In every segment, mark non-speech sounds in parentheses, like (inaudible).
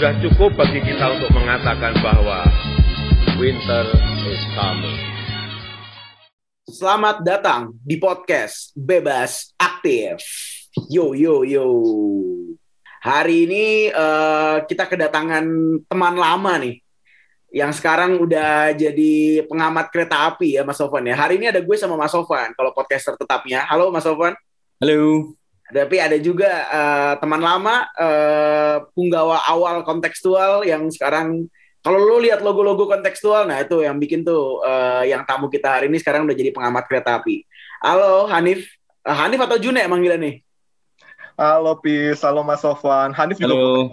Sudah cukup bagi kita untuk mengatakan bahwa winter is coming. Selamat datang di podcast Bebas Aktif. Yo yo yo. Hari ini eh, kita kedatangan teman lama nih. Yang sekarang udah jadi pengamat kereta api ya Mas Sofan ya. Hari ini ada gue sama Mas Sofan kalau podcaster tetapnya. Halo Mas Sofan. Halo. Tapi ada juga eh, teman lama eh, punggawa awal kontekstual yang sekarang kalau lu lihat logo-logo kontekstual, nah itu yang bikin tuh eh, yang tamu kita hari ini sekarang udah jadi pengamat kereta api. Halo Hanif, Eh, Hanif atau June manggilnya nih? Halo Pis, halo Mas Sofwan. Hanif juga Halo.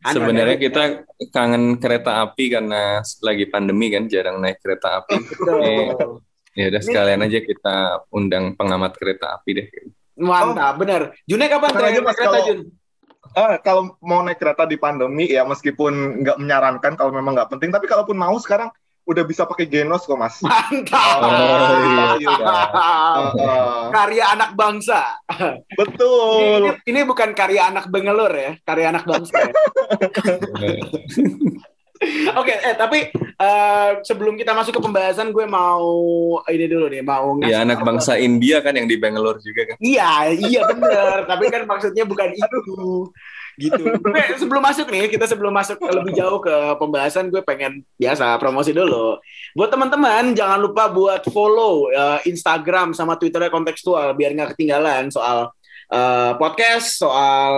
Sebenarnya Hanif. kita kangen kereta api karena lagi pandemi kan jarang naik kereta api. Betul. Eh, ya udah sekalian aja kita undang pengamat kereta api deh. Mantap, bener. June kapan Tenang terakhir naik Mas, kereta kalau- Jun? Eh, kalau mau naik kereta di pandemi ya meskipun nggak menyarankan kalau memang nggak penting, tapi kalaupun mau sekarang udah bisa pakai Genos kok Mas. Mantap. Oh, iya. Eh, (laughs) Karya anak bangsa. Ini, betul. ini, ini bukan karya anak bengelur ya, karya anak bangsa. ya. Oke, eh tapi eh, sebelum kita masuk ke pembahasan, gue mau ini dulu nih, mau ngasih Ya anak bangsa India kan yang di Bangalore juga kan. Iya, iya bener. Tapi kan maksudnya bukan itu. Gitu. Oke, sebelum masuk nih, kita sebelum masuk lebih jauh ke pembahasan, gue pengen biasa promosi dulu. Buat teman-teman, jangan lupa buat follow eh, Instagram sama Twitternya kontekstual biar nggak ketinggalan soal eh, podcast, soal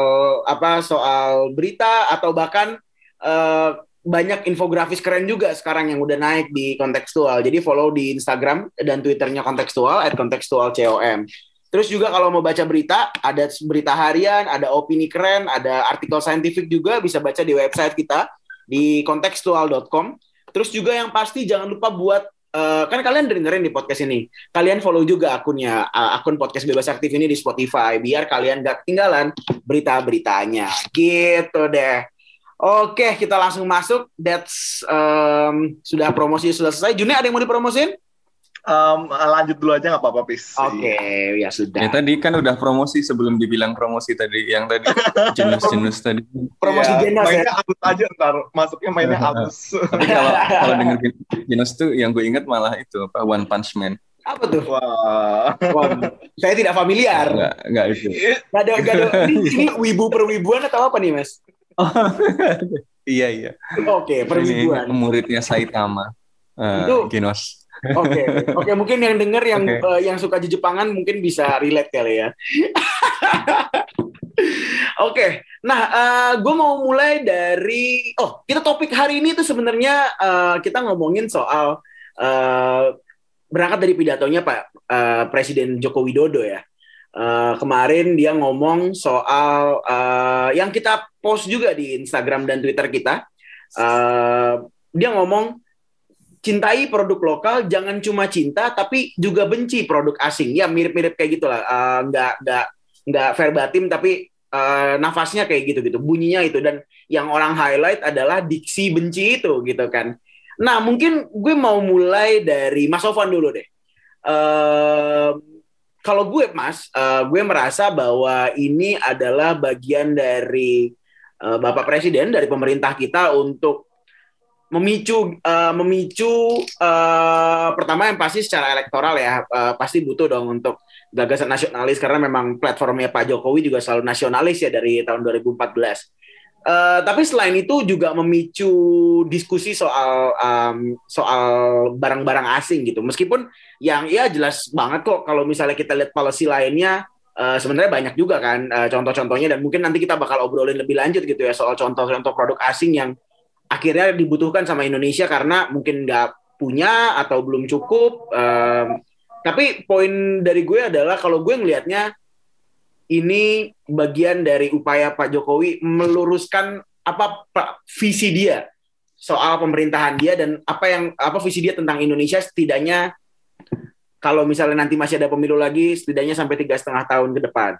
apa, soal berita atau bahkan eh, banyak infografis keren juga sekarang yang udah naik di kontekstual. Jadi follow di Instagram dan Twitternya kontekstual at kontekstualcom. Terus juga kalau mau baca berita, ada berita harian, ada opini keren, ada artikel saintifik juga bisa baca di website kita di kontekstual.com. Terus juga yang pasti jangan lupa buat eh, kan kalian dengerin di podcast ini. Kalian follow juga akunnya eh, akun podcast bebas aktif ini di Spotify biar kalian gak ketinggalan berita-beritanya. Gitu deh. Oke, kita langsung masuk. That's um, sudah promosi sudah selesai. Juni ada yang mau dipromosin? Em, lanjut dulu aja nggak apa-apa Pis. Oke, ya sudah. Ya tadi kan udah promosi sebelum dibilang promosi tadi yang tadi (laughs) jenis-jenis tadi. Promosi Iya, Genos ya. mainnya halus aja ntar, masuknya mainnya halus. Tapi kalau (laughs) kalau denger jenis tuh yang gue inget malah itu apa One Punch Man. Apa tuh? Wah. Wah, saya tidak familiar. Enggak enggak itu. Gak ada, gak ada. Ini, ini wibu perwibuan atau apa nih, Mas? (laughs) iya iya. Oke, Ini perwibuan. muridnya Saitama. Eh, Itu- Genos. Oke, oke mungkin yang denger yang Oke. eh, yang suka Jepangan mungkin bisa relate kali ya. (laughs) Oke, nah gue mau mulai dari oh kita topik hari ini tuh sebenarnya eh, kita ngomongin soal eh, berangkat dari pidatonya Pak eh, Presiden Joko Widodo ya. Eh, kemarin dia ngomong soal eh, yang kita post juga di Instagram dan Twitter kita. Eh, dia ngomong cintai produk lokal, jangan cuma cinta tapi juga benci produk asing. Ya mirip-mirip kayak gitulah. Eh, nggak nggak nggak verbatim tapi eh, nafasnya kayak gitu gitu. Bunyinya itu dan yang orang highlight adalah diksi benci itu gitu kan. Nah mungkin gue mau mulai dari Mas Sofwan dulu deh. Eh, kalau gue Mas, eh, gue merasa bahwa ini adalah bagian dari Bapak Presiden dari pemerintah kita untuk memicu eh, memicu eh, pertama yang pasti secara elektoral ya eh, pasti butuh dong untuk gagasan nasionalis karena memang platformnya Pak Jokowi juga selalu nasionalis ya dari tahun 2014. Eh, tapi selain itu juga memicu diskusi soal em, soal barang-barang asing gitu. Meskipun yang ya jelas banget kok kalau misalnya kita lihat policy lainnya eh, sebenarnya banyak juga kan eh, contoh-contohnya dan mungkin nanti kita bakal obrolin lebih lanjut gitu ya soal contoh-contoh produk asing yang akhirnya dibutuhkan sama Indonesia karena mungkin nggak punya atau belum cukup. Em, tapi poin dari gue adalah kalau gue ngelihatnya ini bagian dari upaya Pak Jokowi meluruskan apa visi dia soal pemerintahan dia dan apa yang apa visi dia tentang Indonesia setidaknya kalau misalnya nanti masih ada pemilu lagi setidaknya sampai tiga setengah tahun ke depan.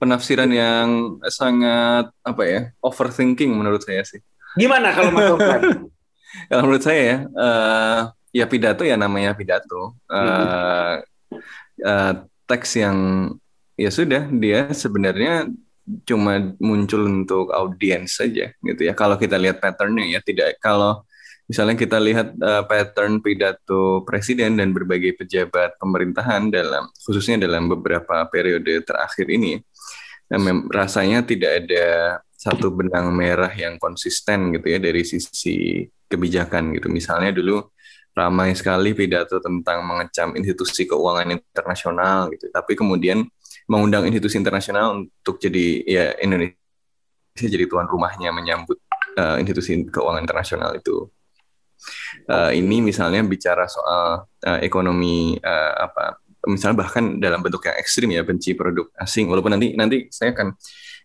Penafsiran yang sangat apa ya overthinking menurut saya sih. Gimana kalau Mas? (laughs) Kalau menurut saya ya, eh, ya pidato ya namanya pidato. Eh, eh, teks yang ya sudah dia sebenarnya cuma muncul untuk audiens saja gitu ya. Kalau kita lihat patternnya ya tidak kalau misalnya kita lihat eh, pattern pidato presiden dan berbagai pejabat pemerintahan dalam khususnya dalam beberapa periode terakhir ini mem- rasanya tidak ada satu benang merah yang konsisten gitu ya dari sisi kebijakan gitu. Misalnya dulu ramai sekali pidato tentang mengecam institusi keuangan internasional gitu. Tapi kemudian mengundang institusi internasional untuk jadi ya Indonesia jadi tuan rumahnya menyambut uh, institusi keuangan internasional itu. Uh, ini misalnya bicara soal uh, ekonomi uh, apa misalnya bahkan dalam bentuk yang ekstrim ya benci produk asing. Walaupun nanti nanti saya akan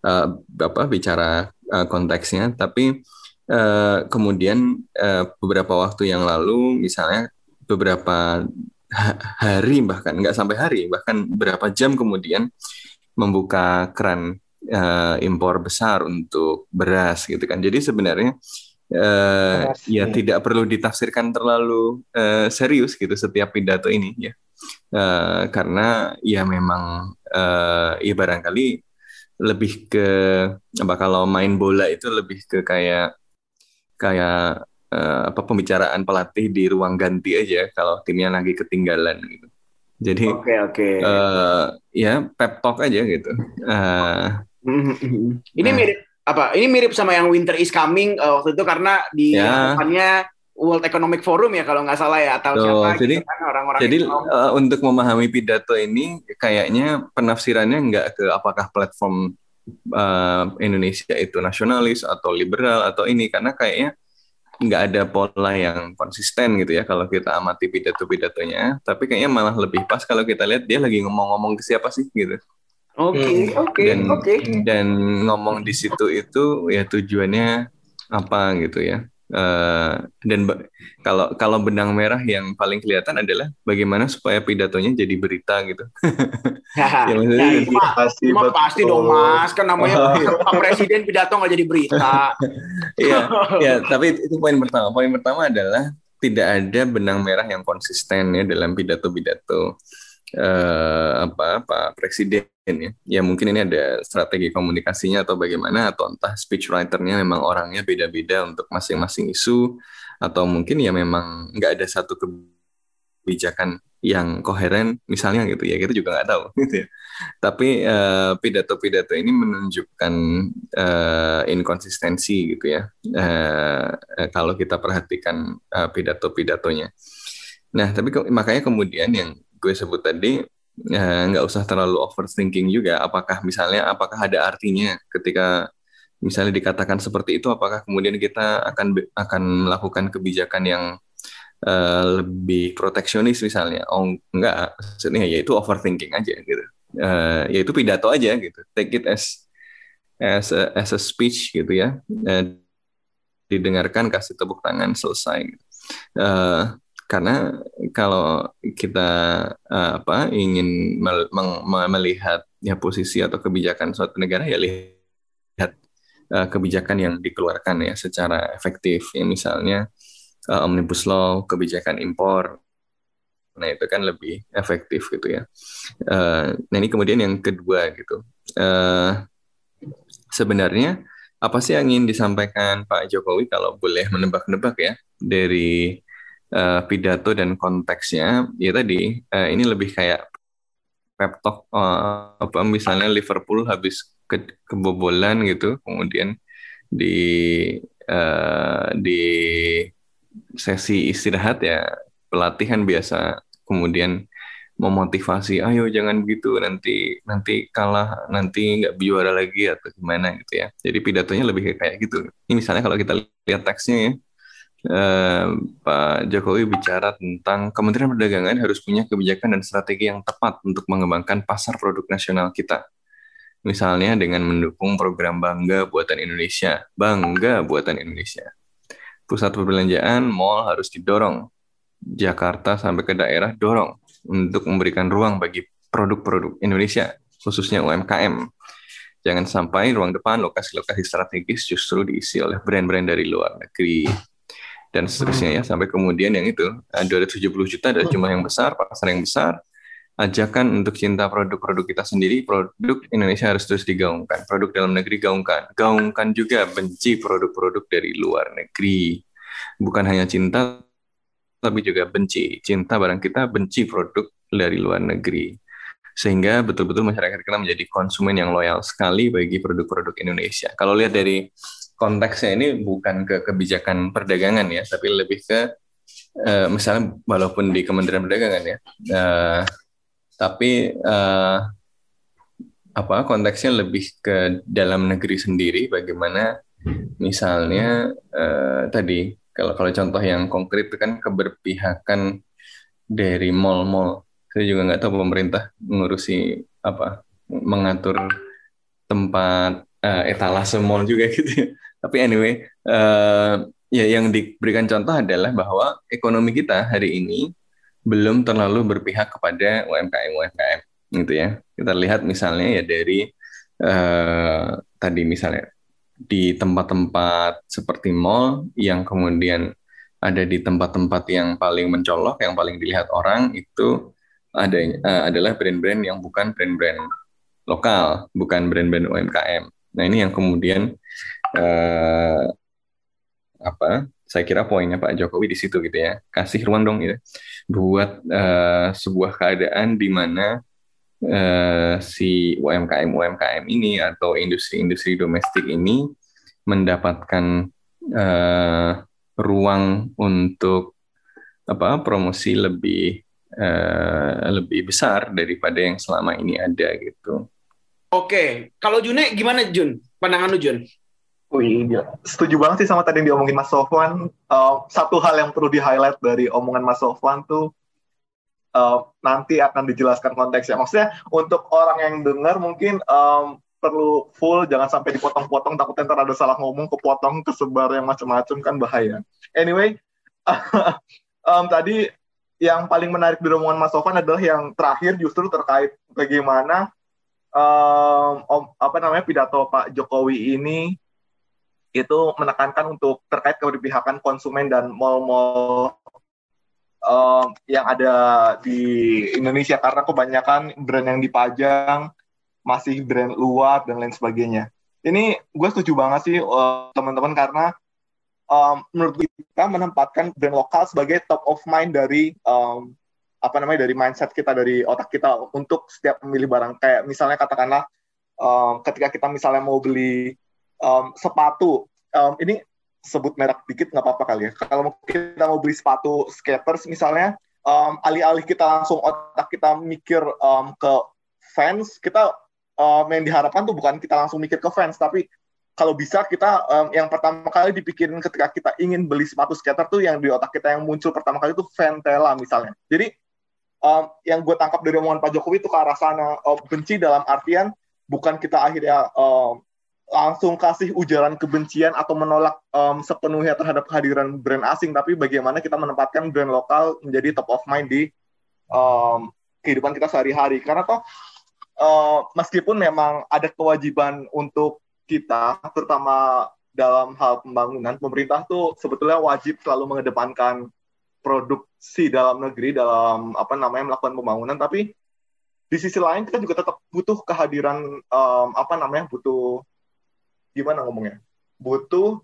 uh, apa bicara uh, konteksnya. Tapi uh, kemudian uh, beberapa waktu yang lalu misalnya beberapa ha- hari bahkan nggak sampai hari bahkan berapa jam kemudian membuka keran uh, impor besar untuk beras gitu kan. Jadi sebenarnya uh, Beras, ya ya. tidak perlu ditafsirkan terlalu uh, serius gitu setiap pidato ini ya Eh, karena ya memang eh, ya barangkali lebih ke apa kalau main bola itu lebih ke kayak kayak eh, apa pembicaraan pelatih di ruang ganti aja kalau timnya lagi ketinggalan gitu. Jadi Oke oke. eh, ya pep talk aja gitu. Eh, Mhm. (laughs) Ini Nah. mirip apa? Ini mirip sama yang Winter is Coming eh, waktu itu karena di Ya. hadapannya World Economic Forum ya kalau nggak salah ya atau Tuh, siapa jadi- gitu kan orang-orang Jadi eh, untuk memahami pidato ini kayaknya penafsirannya nggak ke apakah platform eh, Indonesia itu nasionalis atau liberal atau ini karena kayaknya nggak ada pola yang konsisten gitu ya kalau kita amati pidato-pidatonya. Tapi kayaknya malah lebih pas kalau kita lihat dia lagi ngomong-ngomong ke siapa sih gitu. Oke Hmm. oke Dan oke. dan ngomong di situ itu ya tujuannya apa gitu ya. Eh, dan kalau kalau benang merah yang paling kelihatan adalah bagaimana supaya pidatonya jadi berita gitu. (laughs) Ya, maksudnya itu mah, Pasti betul. pasti dong mas, kan namanya (laughs) Pak Presiden pidato nggak jadi berita. Iya, (laughs) ya, tapi itu poin pertama. Poin pertama adalah tidak ada benang merah yang konsisten ya dalam pidato-pidato eh, apa Pak Presiden ya. Ya mungkin ini ada strategi komunikasinya atau bagaimana atau entah speechwriternya memang orangnya beda-beda untuk masing-masing isu atau mungkin ya memang nggak ada satu kebijakan yang koheren misalnya gitu ya kita juga nggak tahu (laughs) gitu ya. Tapi eh, pidato-pidato ini menunjukkan eh, inkonsistensi gitu ya. Eh, kalau kita perhatikan eh, pidato-pidatonya. Nah, tapi ke- makanya kemudian yang gue sebut tadi eh, nggak usah terlalu overthinking juga. Apakah misalnya, apakah ada artinya ketika misalnya dikatakan seperti itu, apakah kemudian kita akan akan melakukan kebijakan yang eh, lebih proteksionis misalnya? Oh, enggak, maksudnya ya itu overthinking aja gitu. Eh, ya itu pidato aja gitu. Take it as as a, as a speech gitu ya. Eh, didengarkan, kasih tepuk tangan, selesai. Eh, karena kalau kita eh, apa ingin mel- melihat ya posisi atau kebijakan suatu negara ya lihat eh, kebijakan yang dikeluarkan ya secara efektif. Ya misalnya eh, omnibus law kebijakan impor nah itu kan lebih efektif gitu ya. Eh, nah ini kemudian yang kedua gitu. Eh, sebenarnya apa sih yang ingin disampaikan Pak Jokowi kalau boleh menebak-nebak ya dari eh, pidato dan konteksnya ya tadi eh, ini lebih kayak pep talk eh, apa misalnya Liverpool habis ke- kebobolan gitu kemudian di eh, di sesi istirahat ya pelatihan biasa kemudian memotivasi ayo jangan begitu nanti nanti kalah nanti nggak juara lagi atau gimana gitu ya. Jadi pidatonya lebih kayak gitu. Ini misalnya kalau kita lihat teksnya ya eh, Pak Jokowi bicara tentang Kementerian Perdagangan harus punya kebijakan dan strategi yang tepat untuk mengembangkan pasar produk nasional kita Misalnya dengan mendukung program Bangga Buatan Indonesia. Bangga Buatan Indonesia. Pusat perbelanjaan, mall harus didorong. Jakarta sampai ke daerah dorong untuk memberikan ruang bagi produk-produk Indonesia, khususnya UMKM. Jangan sampai ruang depan lokasi-lokasi strategis justru diisi oleh brand-brand dari luar negeri dan seterusnya ya sampai kemudian yang itu 270 juta adalah jumlah yang besar pasar yang besar ajakan untuk cinta produk-produk kita sendiri, produk Indonesia harus terus digaungkan. Produk dalam negeri gaungkan. Gaungkan juga benci produk-produk dari luar negeri. Bukan hanya cinta, tapi juga benci. Cinta barang kita, benci produk dari luar negeri. Sehingga betul-betul masyarakat kita menjadi konsumen yang loyal sekali bagi produk-produk Indonesia. Kalau lihat dari konteksnya ini bukan ke kebijakan perdagangan ya, tapi lebih ke uh, misalnya walaupun di Kementerian Perdagangan ya, uh, tapi uh, apa konteksnya lebih ke dalam negeri sendiri bagaimana misalnya uh, tadi kalau kalau contoh yang konkret kan keberpihakan dari mall-mall saya juga nggak tahu pemerintah mengurusi apa mengatur tempat uh, etalase mall juga gitu ya. Tapi anyway uh, ya yang diberikan contoh adalah bahwa ekonomi kita hari ini belum terlalu berpihak kepada UMKM UMKM gitu ya. Kita lihat misalnya ya dari uh, tadi misalnya di tempat-tempat seperti mall yang kemudian ada di tempat-tempat yang paling mencolok, yang paling dilihat orang itu ada uh, adalah brand-brand yang bukan brand-brand lokal, bukan brand-brand UMKM. Nah ini yang kemudian uh, apa saya kira poinnya Pak Jokowi di situ gitu ya kasih ruang dong gitu buat uh, sebuah keadaan di mana uh, si UMKM UMKM ini atau industri-industri domestik ini mendapatkan uh, ruang untuk apa promosi lebih uh, lebih besar daripada yang selama ini ada gitu. Oke, kalau June gimana Jun? Pandangan lu Jun? Wih, iya. setuju banget sih sama tadi yang diomongin Mas Sofwan. Uh, satu hal yang perlu di-highlight dari omongan Mas Sofwan tuh uh, nanti akan dijelaskan konteksnya. Maksudnya untuk orang yang dengar mungkin um, perlu full, jangan sampai dipotong-potong, takutnya ntar ada salah ngomong, kepotong, kesebar yang macam-macam kan bahaya. Anyway, (laughs) um, tadi yang paling menarik dari omongan Mas Sofwan adalah yang terakhir justru terkait bagaimana um, om, apa namanya pidato Pak Jokowi ini itu menekankan untuk terkait keberpihakan konsumen dan mall-mall um, yang ada di Indonesia karena kebanyakan brand yang dipajang masih brand luar dan lain sebagainya. Ini gue setuju banget sih uh, teman-teman karena um, menurut kita menempatkan brand lokal sebagai top of mind dari um, apa namanya dari mindset kita dari otak kita untuk setiap memilih barang kayak misalnya katakanlah um, ketika kita misalnya mau beli um, sepatu. Um, ini sebut merek dikit nggak apa-apa kali ya. Kalau kita mau beli sepatu skaters misalnya um, alih-alih kita langsung otak kita mikir um, ke fans kita um, yang diharapkan tuh bukan kita langsung mikir ke fans tapi kalau bisa kita um, yang pertama kali dipikirin ketika kita ingin beli sepatu skater tuh yang di otak kita yang muncul pertama kali itu Ventela misalnya. Jadi um, yang gue tangkap dari omongan Pak Jokowi itu ke arah sana uh, benci dalam artian bukan kita akhirnya um, langsung kasih ujaran kebencian atau menolak um, sepenuhnya terhadap kehadiran brand asing, tapi bagaimana kita menempatkan brand lokal menjadi top of mind di um, kehidupan kita sehari-hari. Karena toh uh, meskipun memang ada kewajiban untuk kita, terutama dalam hal pembangunan, pemerintah tuh sebetulnya wajib selalu mengedepankan produksi dalam negeri dalam apa namanya melakukan pembangunan, tapi di sisi lain kita juga tetap butuh kehadiran um, apa namanya butuh gimana ngomongnya? Butuh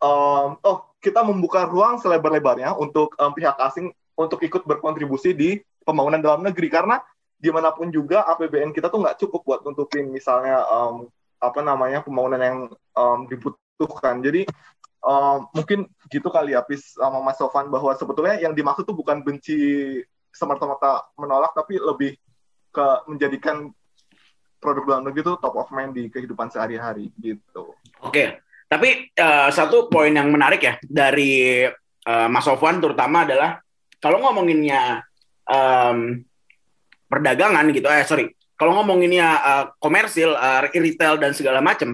um, oh kita membuka ruang selebar-lebarnya untuk um, pihak asing untuk ikut berkontribusi di pembangunan dalam negeri. Karena di mana pun juga APBN kita tuh nggak cukup buat nutupin misalnya um, apa namanya pembangunan yang um, dibutuhkan. Jadi um, mungkin gitu kali ya Pis sama Mas Sofan bahwa sebetulnya yang dimaksud tuh bukan benci semata-mata menolak tapi lebih ke menjadikan produk dalam negeri itu top of mind di kehidupan sehari-hari gitu. Oke, tapi uh, satu poin yang menarik ya dari uh, Mas Sofwan terutama adalah kalau ngomonginnya um, perdagangan gitu, eh sorry kalau ngomonginnya uh, komersil, uh, retail dan segala macam,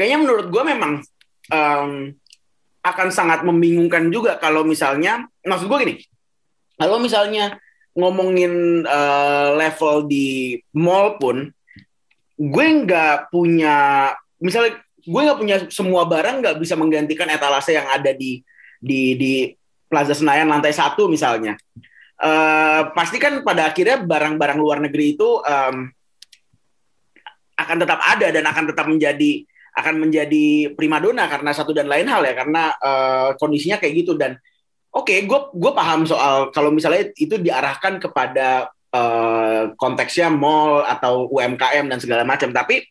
kayaknya menurut gue memang um, akan sangat membingungkan juga kalau misalnya, maksud gue gini, kalau misalnya ngomongin uh, level di mall pun, gue nggak punya, misalnya gue nggak punya semua barang nggak bisa menggantikan etalase yang ada di di di Plaza Senayan lantai satu misalnya. Uh, pasti kan pada akhirnya barang-barang luar negeri itu um, akan tetap ada dan akan tetap menjadi akan menjadi primadona karena satu dan lain hal ya karena uh, kondisinya kayak gitu dan oke okay, gue gue paham soal kalau misalnya itu diarahkan kepada uh, konteksnya mall atau UMKM dan segala macam. Tapi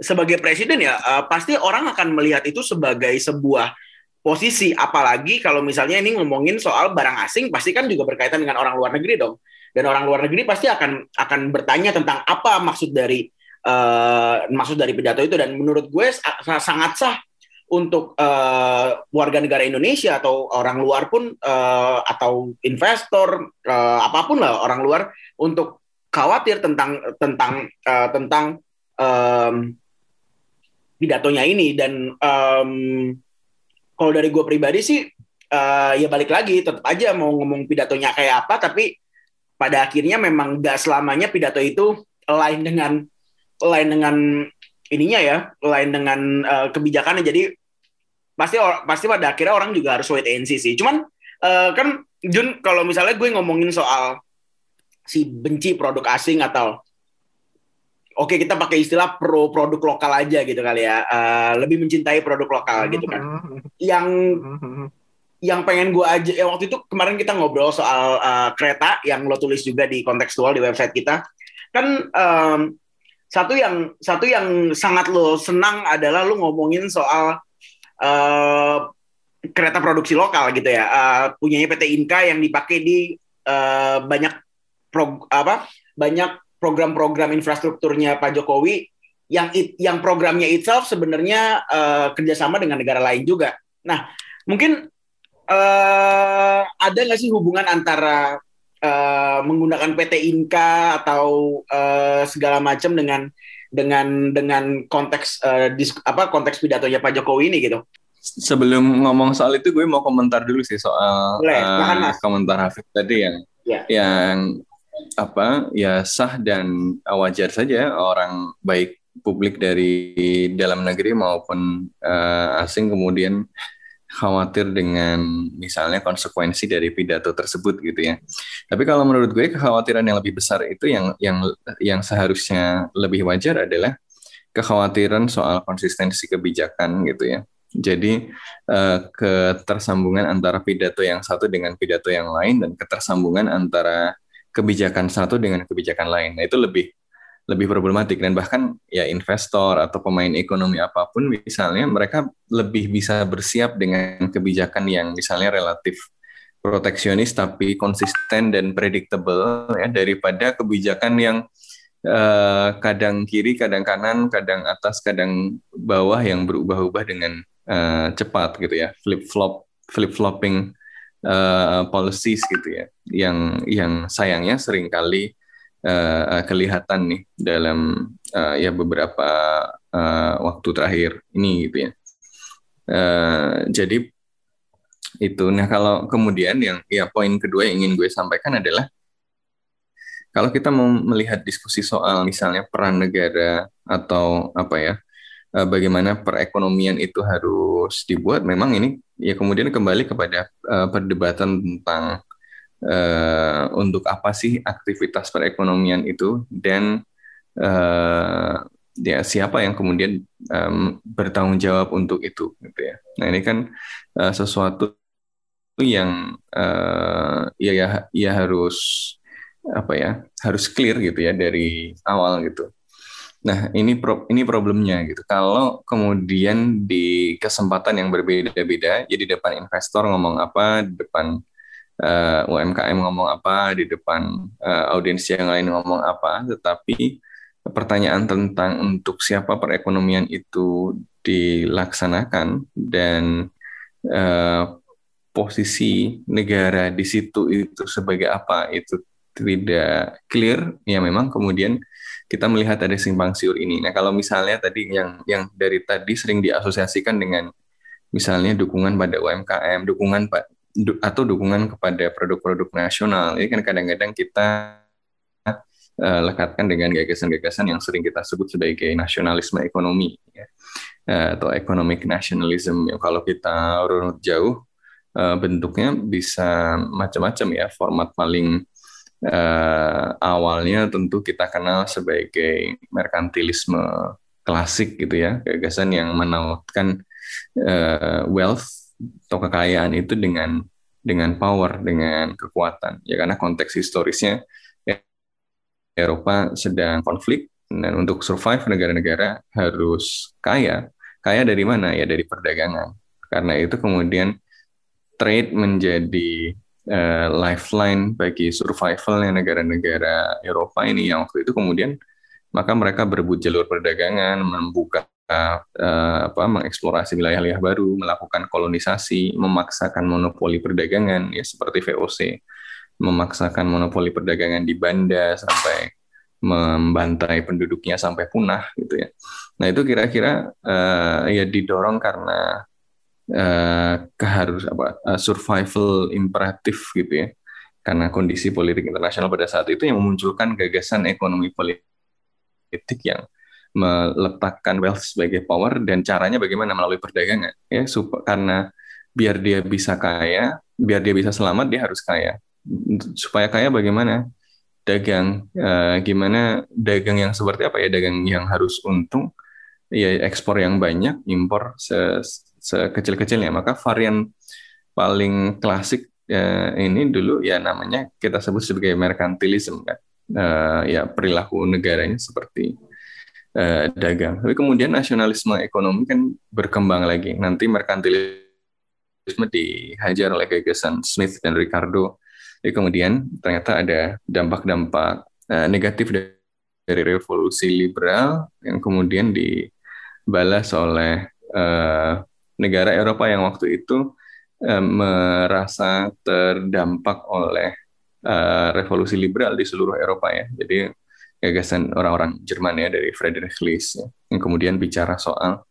sebagai presiden ya uh, pasti orang akan melihat itu sebagai sebuah posisi. Apalagi kalau misalnya ini ngomongin soal barang asing pasti kan juga berkaitan dengan orang luar negeri dong. Dan orang luar negeri pasti akan akan bertanya tentang apa maksud dari uh, maksud dari pidato itu. Dan menurut gue sangat sah untuk uh, warga negara Indonesia atau orang luar pun uh, atau investor uh, apa pun lah orang luar untuk khawatir tentang tentang uh, tentang um, pidatonya ini. Dan um, kalau dari gue pribadi sih uh, ya balik lagi tetap aja mau ngomong pidatonya kayak apa tapi pada akhirnya memang gak selamanya pidato itu lain dengan lain dengan ininya ya lain dengan uh, kebijakannya. Jadi pasti pasti pada akhirnya orang juga harus wait and see sih cuman uh, kan Jun kalau misalnya gue ngomongin soal si benci produk asing atau oke kita pakai istilah pro produk lokal aja gitu kali ya uh, lebih mencintai produk lokal gitu kan mm-hmm. yang mm-hmm. yang pengen gue aja ya waktu itu kemarin kita ngobrol soal uh, kereta yang lo tulis juga di kontekstual di website kita kan um, satu yang satu yang sangat lo senang adalah lo ngomongin soal uh, kereta produksi lokal gitu ya uh, punyanya PT Inka yang dipakai di uh, banyak pro, apa banyak program-program infrastrukturnya Pak Jokowi yang it, yang programnya itself sebenarnya uh, kerjasama dengan negara lain juga. Nah, mungkin uh, ada nggak sih hubungan antara uh, menggunakan PT Inka atau uh, segala macam dengan dengan dengan konteks uh, dis, apa konteks pidatonya Pak Jokowi ini gitu? Sebelum ngomong soal itu, gue mau komentar dulu sih soal Boleh, uh, komentar Hafid tadi yang ya. yang apa ya sah dan wajar saja orang baik publik dari dalam negeri maupun uh, asing kemudian khawatir dengan misalnya konsekuensi dari pidato tersebut gitu ya. Tapi kalau menurut gue kekhawatiran yang lebih besar itu yang yang yang seharusnya lebih wajar adalah kekhawatiran soal konsistensi kebijakan gitu ya. Jadi uh, ketersambungan antara pidato yang satu dengan pidato yang lain dan ketersambungan antara kebijakan satu dengan kebijakan lain. Nah, itu lebih lebih problematik. Dan bahkan ya investor atau pemain ekonomi apa pun misalnya mereka lebih bisa bersiap dengan kebijakan yang misalnya relatif proteksionis tapi konsisten dan predictable ya daripada kebijakan yang uh, kadang kiri, kadang kanan, kadang atas, kadang bawah yang berubah-ubah dengan uh, cepat gitu ya, flip flop, flip flopping uh, policies gitu ya, yang yang sayangnya sering kali uh, kelihatan nih dalam uh, ya beberapa uh, waktu terakhir ini gitu ya. Uh, jadi itu. Nah kalau kemudian yang ya poin kedua yang ingin gue sampaikan adalah kalau kita mau melihat diskusi soal misalnya peran negara atau apa ya bagaimana perekonomian itu harus dibuat, memang ini ya kemudian kembali kepada perdebatan tentang uh, untuk apa sih aktivitas perekonomian itu dan uh, ya siapa yang kemudian um, bertanggung jawab untuk itu gitu ya. Nah ini kan uh, sesuatu yang uh, ya ya ya harus apa ya harus clear gitu ya dari awal gitu. Nah, ini pro, ini problemnya gitu. Kalau kemudian di kesempatan yang berbeda-beda, jadi depan investor ngomong apa, depan uh, eh, UMKM ngomong apa, di depan uh, audiens yang lain ngomong apa, tetapi pertanyaan tentang untuk siapa perekonomian itu dilaksanakan dan uh, posisi negara di situ itu sebagai apa itu tidak clear, ya memang kemudian kita melihat ada simpang siur ini. Nah, kalau misalnya tadi yang yang dari tadi sering diasosiasikan dengan misalnya dukungan pada UMKM, dukungan atau dukungan kepada produk-produk nasional, ini kan kadang-kadang kita uh, lekatkan dengan gagasan-gagasan yang sering kita sebut sebagai nasionalisme ekonomi ya. uh, atau economic nationalism. Ya, kalau kita runut jauh uh, bentuknya bisa macam-macam ya. Format paling uh, awalnya tentu kita kenal sebagai merkantilisme klasik gitu ya, gagasan yang menautkan uh, wealth atau kekayaan itu dengan dengan power, dengan kekuatan. Ya karena konteks historisnya ya, Eropa sedang konflik dan untuk survive negara-negara harus kaya. Kaya dari mana? Ya dari perdagangan. Karena itu kemudian trade menjadi uh, lifeline bagi survivalnya negara-negara Eropa ini yang waktu itu kemudian maka mereka berebut jalur perdagangan, membuka uh, apa mengeksplorasi wilayah-wilayah baru, melakukan kolonisasi, memaksakan monopoli perdagangan ya seperti VOC, memaksakan monopoli perdagangan di Banda sampai membantai penduduknya sampai punah gitu ya. Nah itu kira-kira uh, ya didorong karena uh, keharus apa uh, survival imperatif gitu ya karena kondisi politik internasional pada saat itu yang memunculkan gagasan ekonomi politik yang meletakkan wealth sebagai power dan caranya bagaimana melalui perdagangan ya supaya karena biar dia bisa kaya biar dia bisa selamat dia harus kaya. Supaya kaya bagaimana? Dagang uh, gimana? Dagang yang seperti apa ya? Dagang yang harus untung ya ekspor yang banyak impor se sekecil-kecilnya. Maka varian paling klasik ya, ini dulu ya namanya kita sebut sebagai merkantilisme kan. Uh, ya perilaku negaranya seperti uh, dagang. Tapi kemudian nasionalisme ekonomi kan berkembang lagi. Nanti merkantilisme dihajar oleh gagasan Smith dan Ricardo. Jadi kemudian ternyata ada dampak-dampak uh, negatif dari revolusi liberal yang kemudian dibalas oleh uh, negara Eropa yang waktu itu merasa terdampak oleh uh, revolusi liberal di seluruh Eropa ya. Jadi gagasan orang-orang Jerman ya dari Friedrich List ya, yang kemudian bicara soal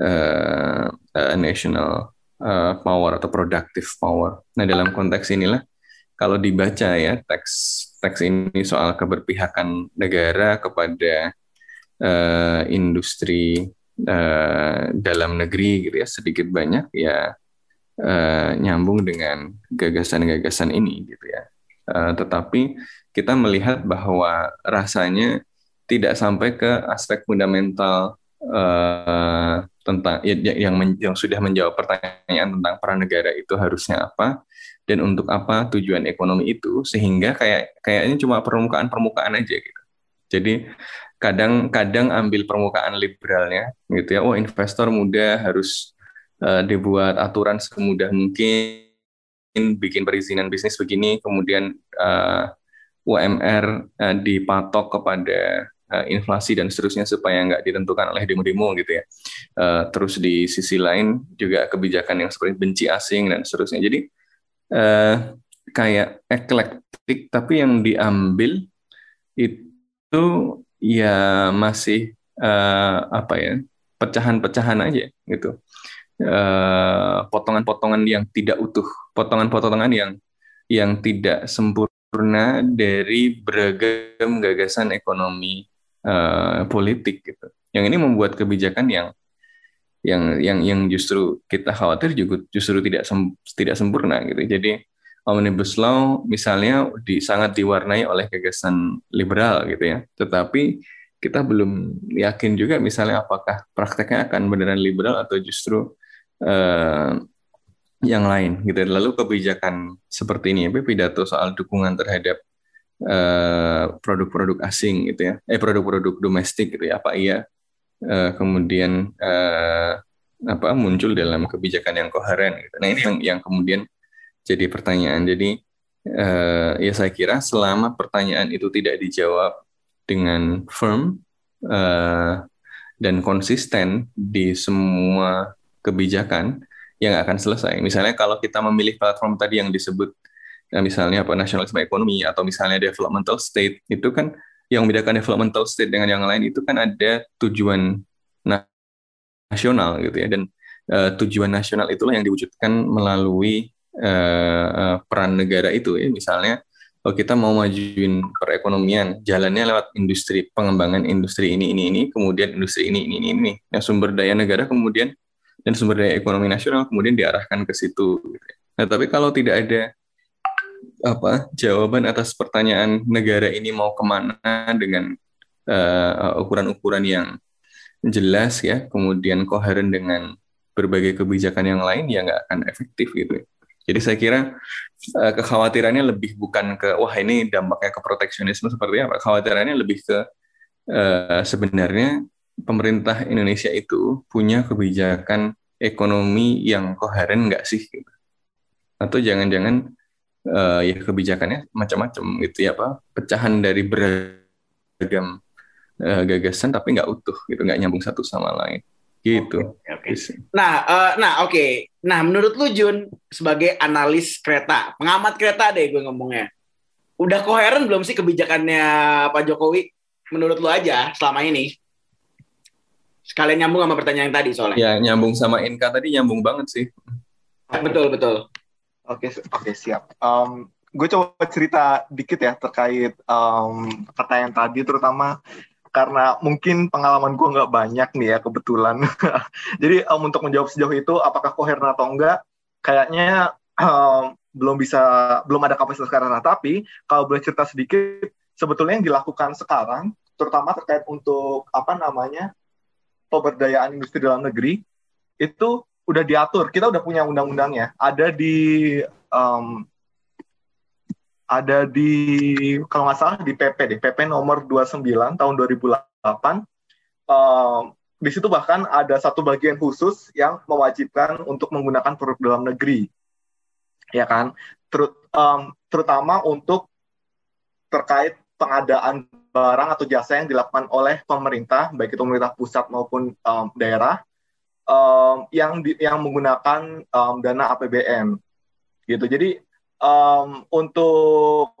uh, uh, national uh, power atau productive power. Nah dalam konteks inilah kalau dibaca ya teks teks ini soal keberpihakan negara kepada uh, industri uh, dalam negeri gitu ya sedikit banyak ya uh, nyambung dengan gagasan-gagasan ini gitu ya. Uh, tetapi kita melihat bahwa rasanya tidak sampai ke aspek fundamental uh, tentang ya, ya, yang men, yang sudah menjawab pertanyaan tentang peran negara itu harusnya apa dan untuk apa tujuan ekonomi itu sehingga kayak kayaknya cuma permukaan-permukaan aja gitu. Jadi kadang-kadang ambil permukaan liberalnya gitu ya oh investor muda harus uh, dibuat aturan semudah mungkin bikin perizinan bisnis begini kemudian uh, UMR uh, eh, dipatok kepada uh, inflasi dan seterusnya supaya nggak ditentukan oleh demo-demo gitu ya. Uh, terus di sisi lain juga kebijakan yang seperti benci asing dan seterusnya. Jadi uh, kayak eklektik tapi yang diambil itu ya masih uh, apa ya pecahan-pecahan aja gitu. Potongan potongan-potongan yang tidak utuh potongan-potongan yang yang tidak sempurna dari beragam gagasan ekonomi uh, politik gitu yang ini membuat kebijakan yang yang yang yang justru kita khawatir juga justru tidak sem, tidak sempurna gitu jadi omnibus law misalnya di, sangat diwarnai oleh gagasan liberal gitu ya. Tetapi kita belum yakin juga misalnya apakah prakteknya akan beneran liberal atau justru uh, yang lain gitu. Lalu kebijakan seperti ini, ya, pidato soal dukungan terhadap eh, produk-produk uh, asing gitu ya, eh produk-produk domestik gitu ya, apa iya uh, kemudian uh, apa muncul dalam kebijakan yang koheren gitu. Nah ini yang yang kemudian jadi pertanyaan. Jadi uh, ya saya kira selama pertanyaan itu tidak dijawab dengan firm uh, dan konsisten di semua kebijakan yang akan selesai. Misalnya kalau kita memilih platform tadi yang disebut ya misalnya apa nasionalisme ekonomi atau misalnya developmental state itu kan yang membedakan developmental state dengan yang lain itu kan ada tujuan nasional gitu ya. Dan uh, tujuan nasional itulah yang diwujudkan melalui uh, peran negara itu ya. Misalnya kalau kita mau majuin perekonomian jalannya lewat industri pengembangan industri ini ini ini kemudian industri ini ini ini ini. Nah sumber daya negara kemudian dan sumber daya ekonomi nasional kemudian diarahkan ke situ nah tapi kalau tidak ada apa jawaban atas pertanyaan negara ini mau ke mana dengan ukuran-ukuran uh, yang jelas ya, kemudian koheren dengan berbagai kebijakan yang lain ya nggak akan efektif gitu. Jadi saya kira uh, kekhawatirannya lebih bukan ke wah ini dampaknya ke proteksionisme seperti apa. Kekhawatirannya lebih ke uh, sebenarnya pemerintah Indonesia itu punya kebijakan ekonomi yang koheren nggak sih? Gitu. Atau jangan-jangan uh, ya kebijakannya macam-macam gitu ya apa pecahan dari beragam uh, gagasan tapi nggak utuh gitu nggak nyambung satu sama lain gitu. Okay, okay. Nah, uh, nah oke. Okay. Nah, menurut lu Jun sebagai analis kereta, pengamat kereta deh gue ngomongnya. Udah koheren belum sih kebijakannya Pak Jokowi menurut lu aja selama ini? Sekalian nyambung sama pertanyaan yang tadi soalnya. Ya, nyambung sama Inka tadi nyambung banget sih. Betul, betul. Oke, oke siap. Um, gue coba cerita dikit ya terkait um, pertanyaan tadi, terutama karena mungkin pengalaman gue nggak banyak nih ya kebetulan. (laughs) Jadi um, untuk menjawab sejauh itu, apakah koheren atau enggak, kayaknya um, belum bisa, belum ada kapasitas karena. Tapi kalau boleh cerita sedikit, sebetulnya yang dilakukan sekarang, terutama terkait untuk apa namanya pemberdayaan industri dalam negeri, itu udah diatur. Kita udah punya undang-undangnya. Ada di um, ada di kalau nggak salah di PP deh, PP nomor 29 tahun 2008. Um, di situ bahkan ada satu bagian khusus yang mewajibkan untuk menggunakan produk dalam negeri, ya kan? Terut, um, terutama untuk terkait pengadaan barang atau jasa yang dilakukan oleh pemerintah, baik itu pemerintah pusat maupun um, daerah, um, yang di, yang menggunakan um, dana APBN gitu. Jadi um, untuk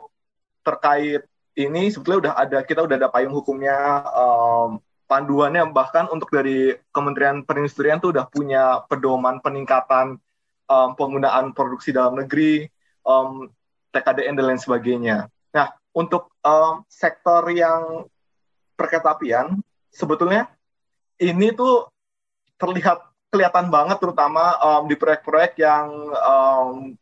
terkait ini sebetulnya udah ada kita udah ada payung hukumnya um, panduannya bahkan untuk dari Kementerian Perindustrian tuh udah punya pedoman peningkatan um, penggunaan produksi dalam negeri um, TKDN dan lain sebagainya. Nah untuk um, sektor yang perketapian sebetulnya ini tuh terlihat kelihatan banget terutama um, di proyek-proyek yang um,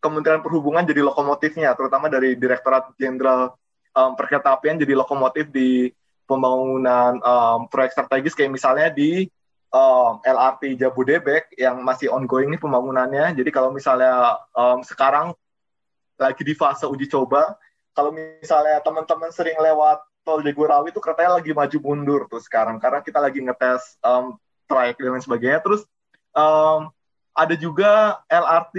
Kementerian Perhubungan jadi lokomotifnya, terutama dari Direktorat Jenderal um, Perkereta jadi lokomotif di pembangunan um, proyek strategis kayak misalnya di um, LRT Jabodebek yang masih ongoing nih pembangunannya. Jadi kalau misalnya um, sekarang lagi di fase uji coba, kalau misalnya teman-teman sering lewat tol Jagorawi itu keretanya lagi maju mundur tuh sekarang karena kita lagi ngetes um, trayek dan lain sebagainya. Terus um, ada juga LRT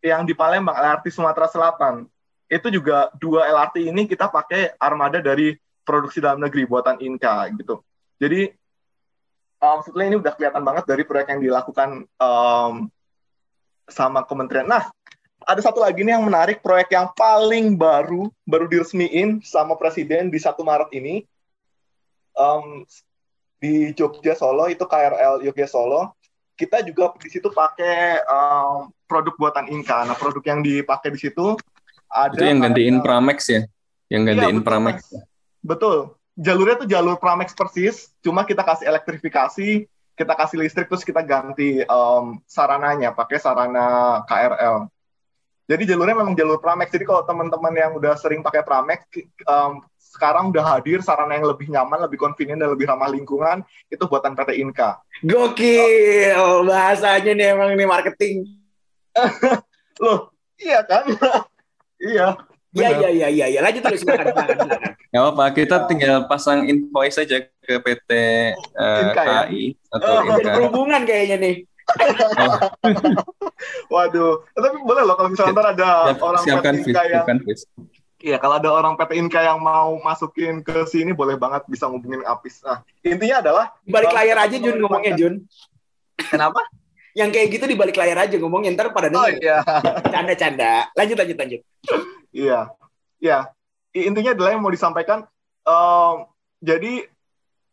yang di Palembang, LRT Sumatera Selatan. Itu juga dua LRT ini kita pakai armada dari produksi dalam negeri buatan Inka gitu. Jadi um, sebetulnya ini udah kelihatan banget dari proyek yang dilakukan um, sama kementerian. Nah, ada satu lagi nih yang menarik, proyek yang paling baru, baru diresmiin sama presiden di 1 Maret ini. Um, di Jogja Solo itu KRL Jogja Solo kita juga di situ pakai um, produk buatan Inka. Nah produk yang dipakai di situ ada itu yang gantiin Pramex ya, yang iya, gantiin iya, Pramex. Betul. Jalurnya tuh jalur Pramex persis, cuma kita kasih elektrifikasi, kita kasih listrik terus kita ganti um, sarananya pakai sarana KRL. Jadi jalurnya memang jalur Pramex. Jadi kalau teman-teman yang udah sering pakai Pramex, um, sekarang udah hadir sarana yang lebih nyaman, lebih convenient dan lebih ramah lingkungan itu buatan PT Inka. Gokil, oh. bahasanya nih emang nih marketing. (laughs) Loh, iya kan? (laughs) iya. Iya iya iya iya ya. lanjut terus silakan silakan silakan. Gak apa kita tinggal pasang invoice saja ke PT uh, Inka, ya? KAI atau oh, Inka. Perhubungan kayaknya nih. (laughs) Waduh, tapi boleh loh kalau misalnya ada Siap, orang siapkan Inka yang Iya, kalau ada orang PT Inka yang mau masukin ke sini boleh banget bisa ngubungin Apis. Nah, intinya adalah di balik layar aja Jun ngomongnya Jun. Kenapa? yang kayak gitu di balik layar aja ngomongnya ntar pada denger. Oh iya. Canda-canda. Lanjut lanjut lanjut. iya. Iya. intinya adalah yang mau disampaikan um, jadi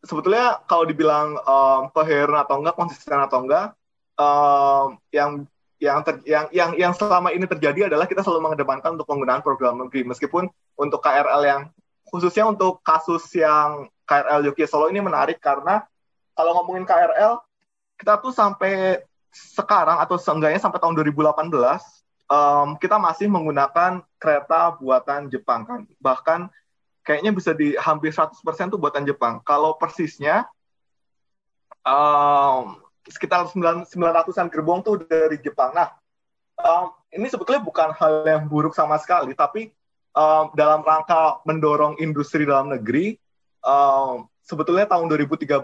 sebetulnya kalau dibilang um, coherent atau enggak konsisten atau enggak um, yang yang, ter, yang yang yang selama ini terjadi adalah kita selalu mengedepankan untuk penggunaan program negeri meskipun untuk KRL yang khususnya untuk kasus yang KRL Yogyakarta Solo ini menarik karena kalau ngomongin KRL kita tuh sampai sekarang atau seenggaknya sampai tahun 2018 um, kita masih menggunakan kereta buatan Jepang kan. Bahkan kayaknya bisa di hampir 100% tuh buatan Jepang. Kalau persisnya um, sekitar 900-an gerbong tuh dari Jepang. Nah, um, ini sebetulnya bukan hal yang buruk sama sekali, tapi um, dalam rangka mendorong industri dalam negeri, um, sebetulnya tahun 2013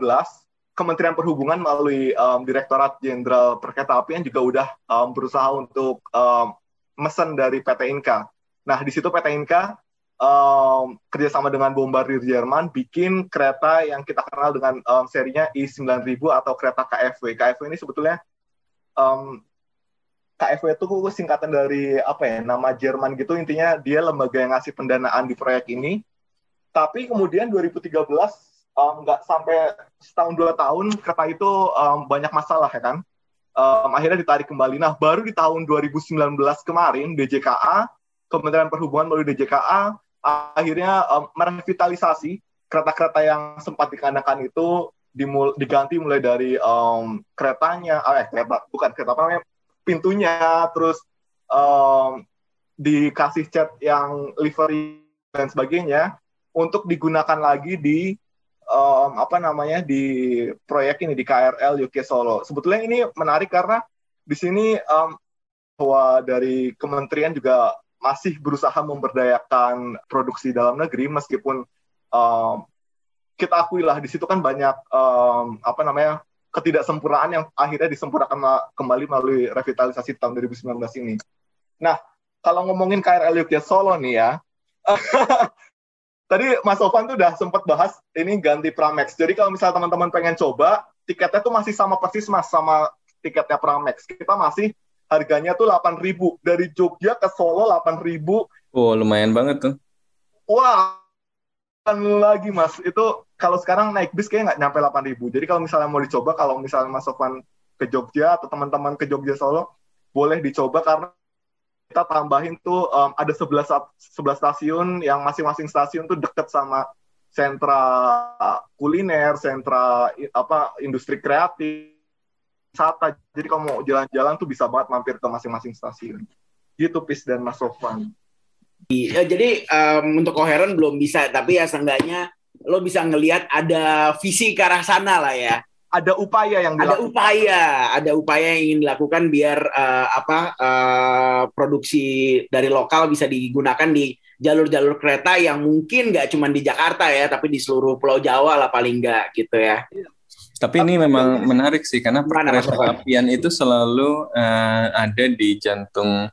Kementerian Perhubungan melalui um, Direktorat Jenderal Perkeretaapian juga udah um, berusaha untuk um, mesen dari PT Inka. Nah, di situ PT Inka um, kerjasama dengan Bombardier Jerman bikin kereta yang kita kenal dengan um, serinya I9000 atau kereta KFW. KFW ini sebetulnya um, KFW itu singkatan dari apa ya nama Jerman gitu intinya dia lembaga yang ngasih pendanaan di proyek ini. Tapi kemudian 2013 um, nggak sampai setahun dua tahun kereta itu um, banyak masalah ya kan um, akhirnya ditarik kembali nah baru di tahun 2019 kemarin DJKA Kementerian Perhubungan melalui DJKA akhirnya um, merevitalisasi kereta-kereta yang sempat dikandangkan itu dimul diganti mulai dari um, keretanya eh kereta bukan kereta apa namanya pintunya terus um, dikasih cat yang livery dan sebagainya untuk digunakan lagi di um, apa namanya di proyek ini di KRL UK Solo. Sebetulnya ini menarik karena di sini um, bahwa dari kementerian juga masih berusaha memberdayakan produksi dalam negeri meskipun um, kita akui lah di situ kan banyak um, apa namanya ketidaksempurnaan yang akhirnya disempurnakan kembali melalui revitalisasi tahun 2019 ini. Nah, kalau ngomongin KRL UK Solo nih ya, (laughs) tadi Mas Sofan tuh udah sempat bahas ini ganti Pramex. Jadi kalau misalnya teman-teman pengen coba, tiketnya tuh masih sama persis Mas sama tiketnya Pramex. Kita masih harganya tuh 8.000 dari Jogja ke Solo 8.000. Oh, lumayan banget tuh. Wah, lagi Mas. Itu kalau sekarang naik bis kayak nggak nyampe 8.000. Jadi kalau misalnya mau dicoba, kalau misalnya Mas Sofan ke Jogja atau teman-teman ke Jogja Solo, boleh dicoba karena kita tambahin tuh um, ada 11 11 stasiun yang masing-masing stasiun tuh deket sama sentra kuliner, sentra apa industri kreatif, wisata. Jadi kalau mau jalan-jalan tuh bisa banget mampir ke masing-masing stasiun. Gitu Pis dan Mas Sofwan. Ya, jadi um, untuk koheren belum bisa, tapi ya seenggaknya lo bisa ngelihat ada visi ke arah sana lah ya ada upaya yang dilakukan. Ada upaya, ada upaya yang ingin dilakukan biar uh, apa uh, produksi dari lokal bisa digunakan di jalur-jalur kereta yang mungkin nggak cuma di Jakarta ya, tapi di seluruh Pulau Jawa lah paling nggak gitu ya. Tapi ini memang menarik sih karena kereta apian itu selalu uh, ada di jantung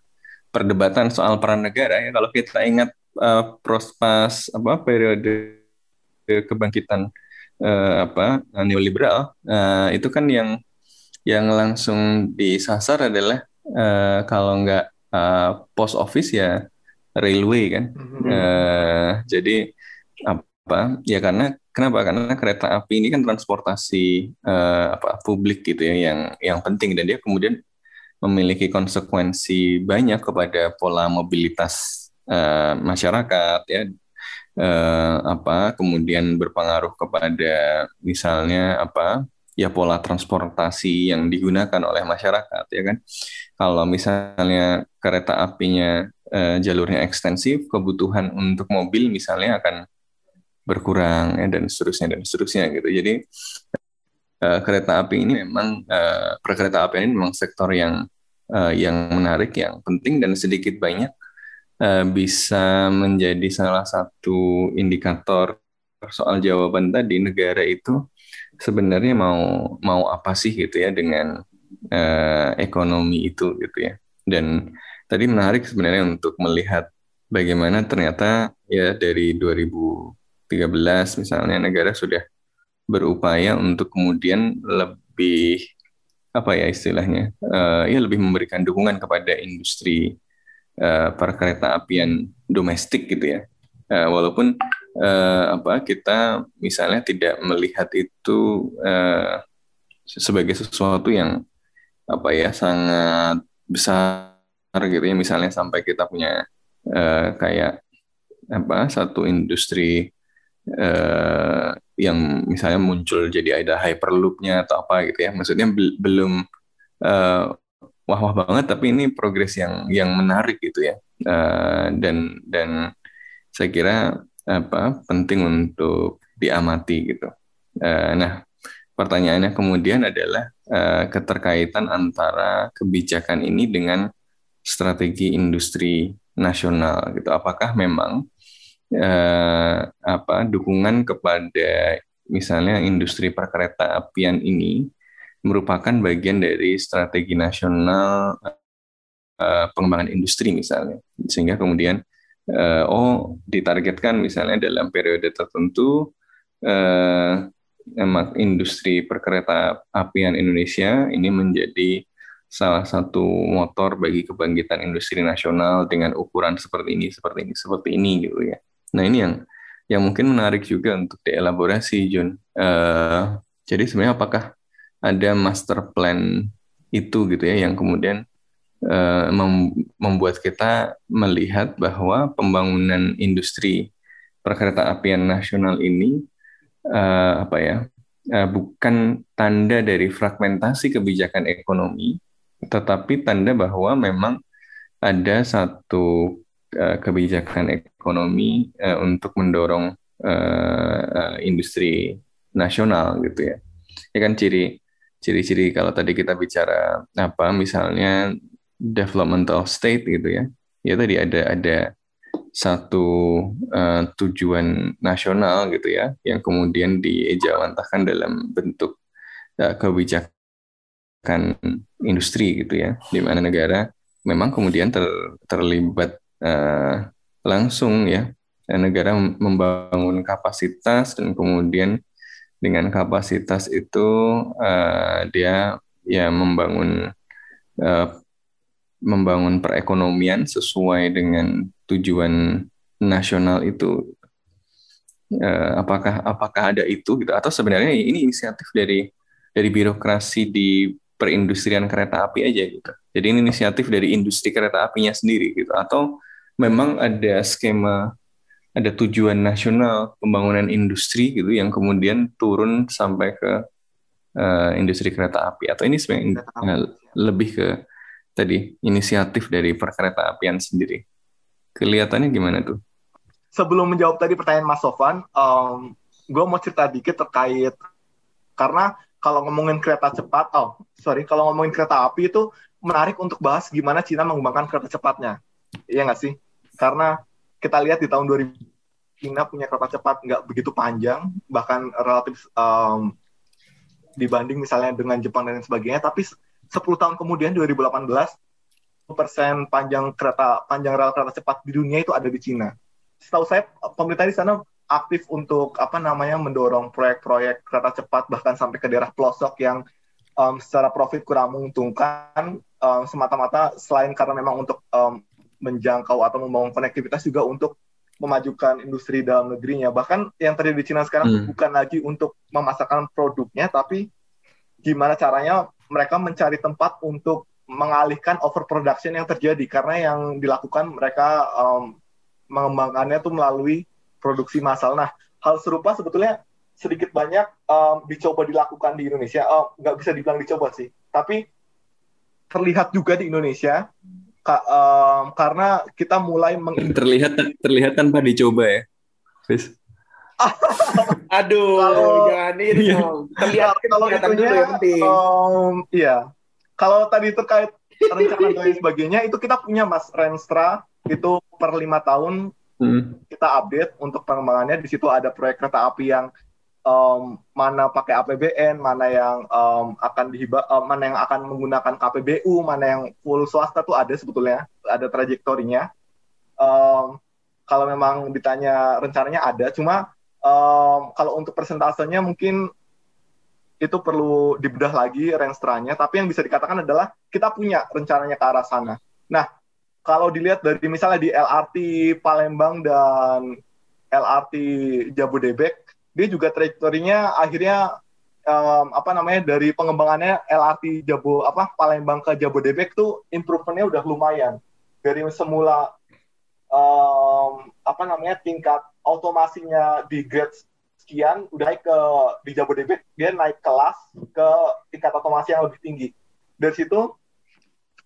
perdebatan soal peran negara ya. Kalau kita ingat uh, prospas apa periode kebangkitan uh, apa neoliberal uh, itu kan yang yang langsung disasar adalah uh, kalau nggak uh, post office ya railway kan mm-hmm. uh, jadi apa ya karena kenapa? Karena kereta api ini kan transportasi uh, apa publik gitu ya yang yang penting. Dan dia kemudian memiliki konsekuensi banyak kepada pola mobilitas uh, masyarakat ya. Eh, apa kemudian berpengaruh kepada misalnya apa ya pola transportasi yang digunakan oleh masyarakat ya kan. Kalau misalnya kereta apinya eh, jalurnya ekstensif kebutuhan untuk mobil misalnya akan berkurang ya dan seterusnya dan seterusnya gitu. Jadi eh, kereta api ini memang eh, perkereta api ini memang sektor yang eh, yang menarik yang penting dan sedikit banyak uh, bisa menjadi salah satu indikator soal jawaban tadi negara itu sebenarnya mau mau apa sih gitu ya dengan uh, ekonomi itu gitu ya. Dan tadi menarik sebenarnya untuk melihat bagaimana ternyata ya dari 2013 misalnya negara sudah berupaya untuk kemudian lebih apa ya istilahnya uh, ya lebih memberikan dukungan kepada industri uh, perkereta apian domestik gitu ya. Uh, walaupun uh, apa kita misalnya tidak melihat itu uh, sebagai sesuatu yang apa ya sangat besar gitu ya. Misalnya sampai kita punya uh, kayak apa satu industri uh, yang misalnya muncul jadi ada hyperloopnya atau apa gitu ya. Maksudnya be belum uh, wah-wah banget tapi ini progres yang yang menarik gitu ya. Uh, dan dan saya kira apa penting untuk diamati gitu. Uh, nah pertanyaannya kemudian adalah uh, keterkaitan antara kebijakan ini dengan strategi industri nasional gitu. Apakah memang uh, apa dukungan kepada misalnya industri perkereta apian ini merupakan bagian dari strategi nasional uh, pengembangan industri misalnya sehingga kemudian uh, oh ditargetkan misalnya dalam periode tertentu uh, industri perkereta apian Indonesia ini menjadi salah satu motor bagi kebangkitan industri nasional dengan ukuran seperti ini, seperti ini, seperti ini gitu ya. Nah ini yang yang mungkin menarik juga untuk dielaborasi, Jun. Uh, jadi sebenarnya apakah ada master plan itu gitu ya yang kemudian mem membuat kita melihat bahwa pembangunan industri perkereta apian nasional ini uh, apa ya bukan tanda dari fragmentasi kebijakan ekonomi tetapi tanda bahwa memang ada satu uh, kebijakan ekonomi uh, untuk mendorong uh, industri nasional gitu ya. Ya kan ciri ciri-ciri kalau tadi kita bicara apa misalnya developmental state gitu ya. Ya tadi ada ada satu uh, tujuan nasional gitu ya yang kemudian diejawantahkan dalam bentuk uh, kebijakan industri gitu ya di mana negara memang kemudian ter, terlibat uh, langsung ya negara membangun kapasitas dan kemudian dengan kapasitas itu uh, dia ya membangun uh, membangun perekonomian sesuai dengan tujuan nasional itu. Uh, apakah apakah ada itu gitu? Atau sebenarnya ini inisiatif dari dari birokrasi di perindustrian kereta api aja gitu. Jadi ini inisiatif dari industri kereta apinya sendiri gitu. Atau memang ada skema ada tujuan nasional pembangunan industri gitu yang kemudian turun sampai ke uh, industri kereta api atau ini sebenarnya uh, lebih ke tadi inisiatif dari perkereta apian sendiri kelihatannya gimana tuh? Sebelum menjawab tadi pertanyaan Mas Sofan, um, gue mau cerita dikit terkait karena kalau ngomongin kereta cepat, oh sorry, kalau ngomongin kereta api itu menarik untuk bahas gimana Cina mengembangkan kereta cepatnya, iya nggak sih? Karena kita lihat di tahun 2000 China punya kereta cepat nggak begitu panjang, bahkan relatif um, dibanding misalnya dengan Jepang dan sebagainya. Tapi 10 tahun kemudian 2018 persen panjang kereta panjang rel kereta cepat di dunia itu ada di Cina. Setahu saya pemerintah di sana aktif untuk apa namanya mendorong proyek-proyek kereta cepat bahkan sampai ke daerah pelosok yang um, secara profit kurang menguntungkan um, semata-mata selain karena memang untuk um, menjangkau atau membangun konektivitas juga untuk memajukan industri dalam negerinya. Bahkan yang terjadi di Cina sekarang hmm. bukan lagi untuk memasarkan produknya, tapi gimana caranya mereka mencari tempat untuk mengalihkan overproduction yang terjadi karena yang dilakukan mereka um, mengembangkannya itu melalui produksi massal. Nah, hal serupa sebetulnya sedikit banyak um, dicoba dilakukan di Indonesia. Oh, nggak bisa dibilang dicoba sih, tapi terlihat juga di Indonesia ka, um, karena kita mulai meng (laughs) terlihat terlihat tanpa dicoba ya Chris (laughs) aduh kalau, jangan ini iya. terlihat kalau itunya dulu yang penting. um, iya. Kalau tadi terkait rencana dan sebagainya itu kita punya mas Renstra. Itu per lima tahun hmm. kita update untuk pengembangannya. Di situ ada proyek kereta api yang um, mana pakai APBN, mana yang um, akan dihibah, um, mana yang akan menggunakan KPBU, mana yang full swasta tuh ada sebetulnya, ada trajektorinya. Um, kalau memang ditanya rencananya ada, cuma um, kalau untuk persentasenya mungkin itu perlu dibedah lagi renstranya, tapi yang bisa dikatakan adalah kita punya rencananya ke arah sana. Nah, kalau dilihat dari misalnya di LRT Palembang dan LRT Jabodebek, dia juga trajektorinya akhirnya um, apa namanya dari pengembangannya LRT Jabo apa Palembang ke Jabodebek tuh improvementnya udah lumayan. Dari semula um, apa namanya tingkat otomasinya di grade sekian udah naik ke di Jabodebek dia naik kelas ke tingkat otomasi yang lebih tinggi. Dari situ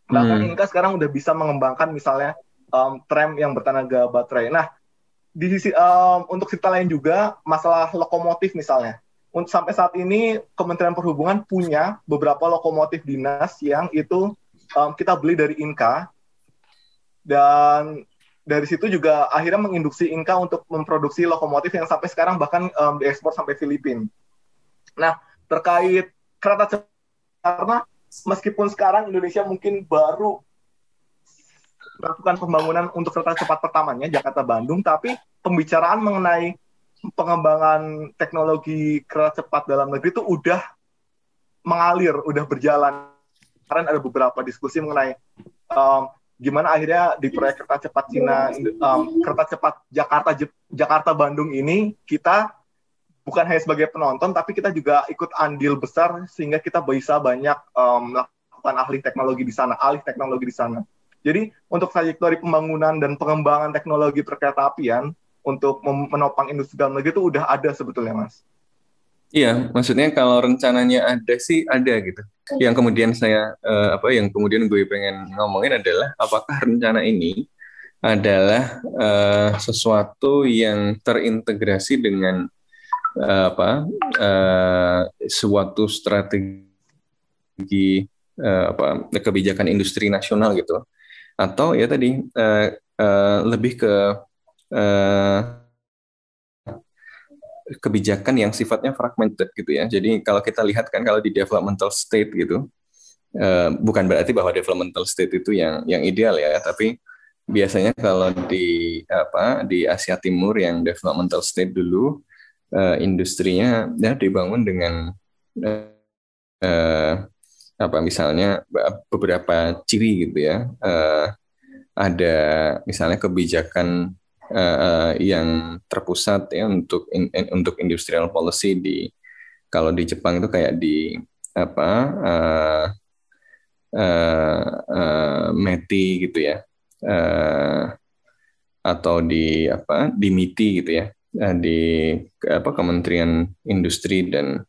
bahkan Hmm. Inka sekarang udah bisa mengembangkan misalnya um, tram yang bertenaga baterai. Nah di sisi um, untuk cerita lain juga masalah lokomotif misalnya untuk sampai saat ini Kementerian Perhubungan punya beberapa lokomotif dinas yang itu um, kita beli dari Inka dan dari situ juga akhirnya menginduksi Inka untuk memproduksi lokomotif yang sampai sekarang bahkan um, diekspor sampai Filipina. Nah terkait kereta cepat karena meskipun sekarang Indonesia mungkin baru melakukan pembangunan untuk kereta cepat pertamanya Jakarta Bandung, tapi pembicaraan mengenai pengembangan teknologi kereta cepat dalam negeri itu udah mengalir, udah berjalan. Kemarin ada beberapa diskusi mengenai um, gimana akhirnya di proyek kereta cepat Cina, um, kereta cepat Jakarta Jakarta Bandung ini kita bukan hanya sebagai penonton, tapi kita juga ikut andil besar sehingga kita bisa banyak um, melakukan ahli teknologi di sana, alih teknologi di sana. Jadi untuk trajektori pembangunan dan pengembangan teknologi perkeretaapian untuk menopang industri dalam negeri itu udah ada sebetulnya, Mas. Iya, maksudnya kalau rencananya ada sih ada gitu. Yang kemudian saya uh, apa yang kemudian gue pengen ngomongin adalah apakah rencana ini adalah uh, sesuatu yang terintegrasi dengan uh, apa uh, suatu strategi uh, apa kebijakan industri nasional gitu atau ya tadi uh, uh, lebih ke uh, kebijakan yang sifatnya fragmented gitu ya. Jadi kalau kita lihat kan kalau di developmental state gitu, uh, bukan berarti bahwa developmental state itu yang yang ideal ya, tapi biasanya kalau di apa di Asia Timur yang developmental state dulu uh, industrinya ya dibangun dengan uh, apa misalnya beberapa ciri gitu ya. Uh, ada misalnya kebijakan uh, yang terpusat ya untuk in, in, untuk industrial policy di kalau di Jepang itu kayak di apa uh, uh, uh, METI gitu ya uh, atau di apa di MITI gitu ya uh, di apa Kementerian Industri dan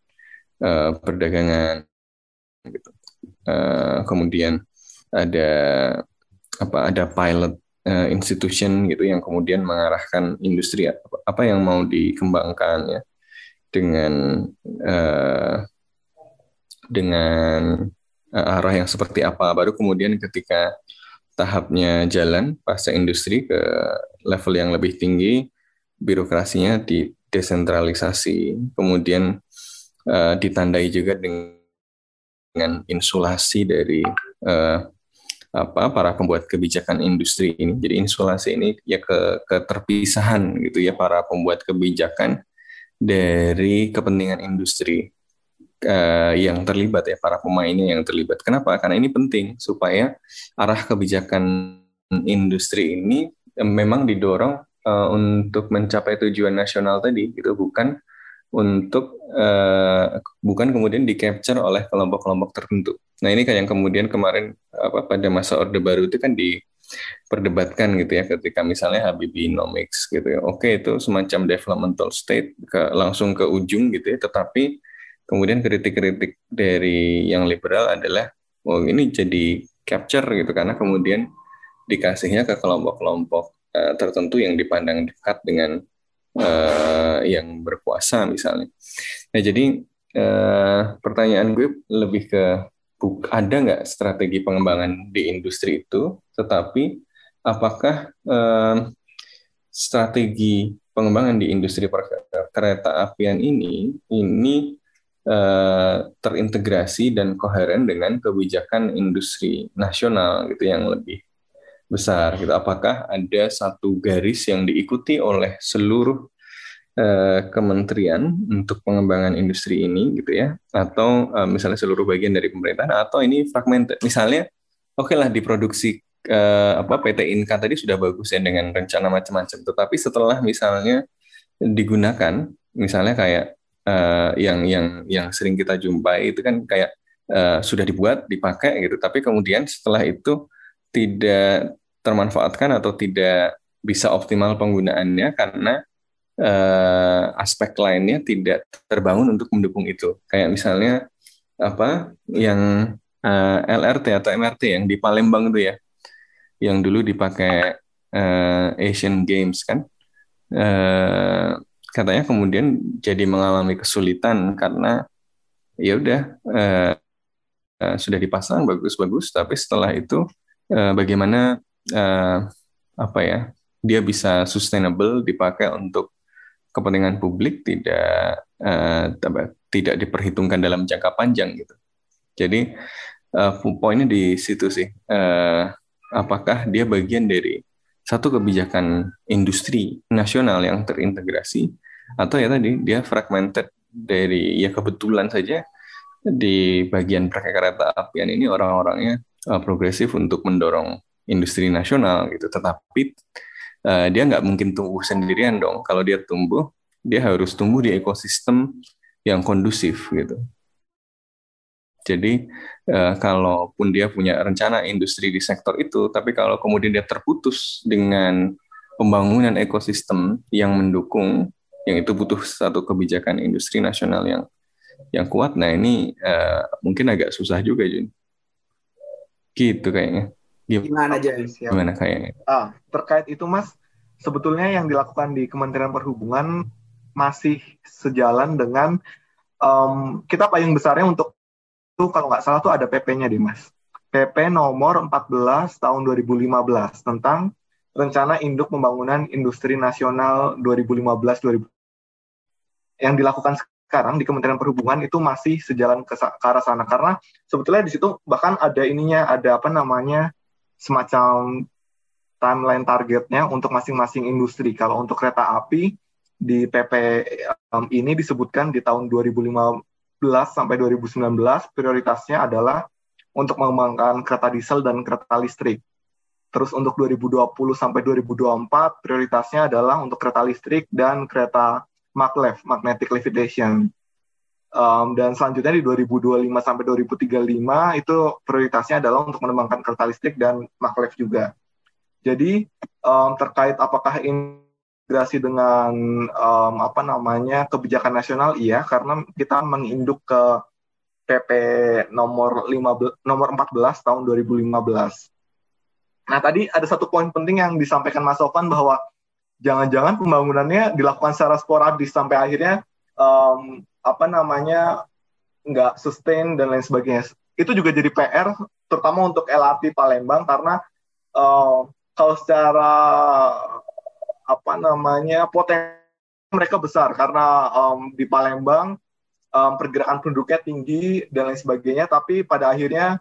uh, Perdagangan gitu. Uh, kemudian ada apa ada pilot uh, institution gitu yang kemudian mengarahkan industri apa, yang mau dikembangkan ya. Dengan uh, dengan arah yang seperti apa. Baru kemudian ketika tahapnya jalan pasca industri ke level yang lebih tinggi birokrasinya didesentralisasi. Kemudian ditandai juga dengan, dengan insulasi dari uh, apa para pembuat kebijakan industri ini. Jadi insulasi ini ya ke keterpisahan gitu ya para pembuat kebijakan dari kepentingan industri uh, yang terlibat ya para pemainnya yang terlibat. Kenapa? Karena ini penting supaya arah kebijakan industri ini memang didorong uh, untuk mencapai tujuan nasional tadi gitu bukan untuk uh, bukan kemudian di capture oleh kelompok-kelompok tertentu. Nah ini kan yang kemudian kemarin apa pada masa orde baru itu kan diperdebatkan gitu ya ketika misalnya Habibinomics gitu ya. Oke itu semacam developmental state ke, langsung ke ujung gitu ya. Tetapi kemudian kritik-kritik dari yang liberal adalah oh ini jadi capture gitu karena kemudian dikasihnya ke kelompok-kelompok uh, tertentu yang dipandang dekat dengan uh, yang berkuasa misalnya. Nah jadi uh, pertanyaan gue lebih ke ada nggak strategi pengembangan di industri itu, tetapi apakah uh, strategi pengembangan di industri kereta apian ini ini uh, terintegrasi dan koheren dengan kebijakan industri nasional gitu yang lebih besar gitu. Apakah ada satu garis yang diikuti oleh seluruh uh, kementerian untuk pengembangan industri ini gitu ya? Atau uh, misalnya seluruh bagian dari pemerintahan atau ini fragmented? Misalnya oke okay lah diproduksi uh, apa PT Inka tadi sudah bagus ya dengan rencana macam-macam. Tetapi setelah misalnya digunakan misalnya kayak uh, yang yang yang sering kita jumpai itu kan kayak uh, sudah dibuat dipakai gitu tapi kemudian setelah itu tidak termanfaatkan atau tidak bisa optimal penggunaannya karena uh, aspek lainnya tidak terbangun untuk mendukung itu. Kayak misalnya apa yang eh, LRT atau MRT yang di Palembang itu ya, yang dulu dipakai uh, Asian Games kan, uh, katanya kemudian jadi mengalami kesulitan karena ya udah uh, uh, sudah dipasang bagus-bagus, tapi setelah itu uh, bagaimana uh, apa ya dia bisa sustainable dipakai untuk kepentingan publik tidak uh, tidak diperhitungkan dalam jangka panjang gitu. Jadi uh, poinnya di situ sih. Uh, apakah dia bagian dari satu kebijakan industri nasional yang terintegrasi atau ya tadi dia fragmented dari ya kebetulan saja di bagian kereta apian ini orang-orangnya uh, progresif untuk mendorong industri nasional gitu tetapi uh, dia nggak mungkin tumbuh sendirian dong. Kalau dia tumbuh, dia harus tumbuh di ekosistem yang kondusif gitu. Jadi uh, kalaupun dia punya rencana industri di sektor itu, tapi kalau kemudian dia terputus dengan pembangunan ekosistem yang mendukung, yang itu butuh satu kebijakan industri nasional yang yang kuat. Nah ini uh, mungkin agak susah juga, Jun. Gitu kayaknya. Gimana aja? Gimana kayaknya? Ah, terkait itu Mas, sebetulnya yang dilakukan di Kementerian Perhubungan masih sejalan dengan um, kita payung besarnya untuk itu kalau nggak salah tuh ada PP-nya di Mas. PP nomor 14 tahun 2015 tentang rencana induk pembangunan industri nasional 2015 2000 yang dilakukan sekarang di Kementerian Perhubungan itu masih sejalan ke, ke arah sana karena sebetulnya di situ bahkan ada ininya ada apa namanya semacam timeline targetnya untuk masing-masing industri. Kalau untuk kereta api di PP um, ini disebutkan di tahun 2015 sampai 2019 prioritasnya adalah untuk mengembangkan kereta diesel dan kereta listrik. Terus untuk 2020 sampai 2024 prioritasnya adalah untuk kereta listrik dan kereta maglev, magnetic levitation. Um, dan selanjutnya di 2025 sampai 2035 itu prioritasnya adalah untuk mengembangkan kereta listrik dan maglev juga. Jadi um, terkait apakah integrasi dengan um, apa namanya kebijakan nasional iya karena kita menginduk ke PP nomor 15 nomor 14 tahun 2015. Nah, tadi ada satu poin penting yang disampaikan Mas Sofan bahwa jangan-jangan pembangunannya dilakukan secara sporadis sampai akhirnya um, apa namanya nggak sustain dan lain sebagainya. Itu juga jadi PR terutama untuk LRT Palembang karena uh, kalau secara apa namanya potensi mereka besar karena um, di Palembang um, pergerakan penduduknya tinggi dan lain sebagainya tapi pada akhirnya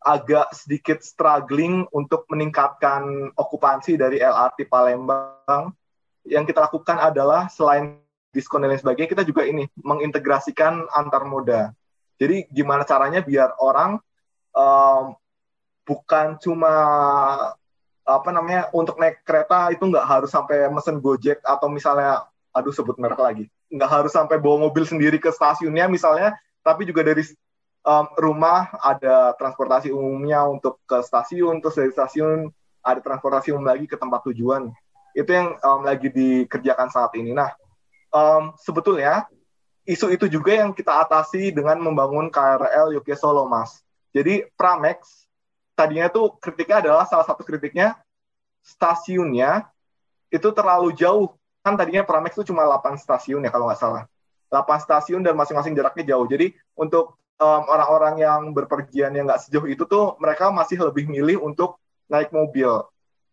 agak sedikit struggling untuk meningkatkan okupansi dari LRT Palembang yang kita lakukan adalah selain diskon dan lain sebagainya, kita juga ini mengintegrasikan antar moda. Jadi gimana caranya biar orang um, bukan cuma apa namanya untuk naik kereta itu nggak harus sampai mesen Gojek atau misalnya aduh sebut merek lagi nggak harus sampai bawa mobil sendiri ke stasiunnya misalnya tapi juga dari um, rumah ada transportasi umumnya untuk ke stasiun terus dari stasiun ada transportasi umum lagi ke tempat tujuan itu yang um, lagi dikerjakan saat ini nah um, sebetulnya isu itu juga yang kita atasi dengan membangun KRL Yogyakarta Solo, Mas. Jadi Pramex tadinya tuh kritiknya adalah salah satu kritiknya stasiunnya itu terlalu jauh. Kan tadinya Pramex itu cuma 8 stasiun ya kalau nggak salah. 8 stasiun dan masing-masing jaraknya jauh. Jadi untuk um, orang-orang yang berpergian yang nggak sejauh itu tuh mereka masih lebih milih untuk naik mobil.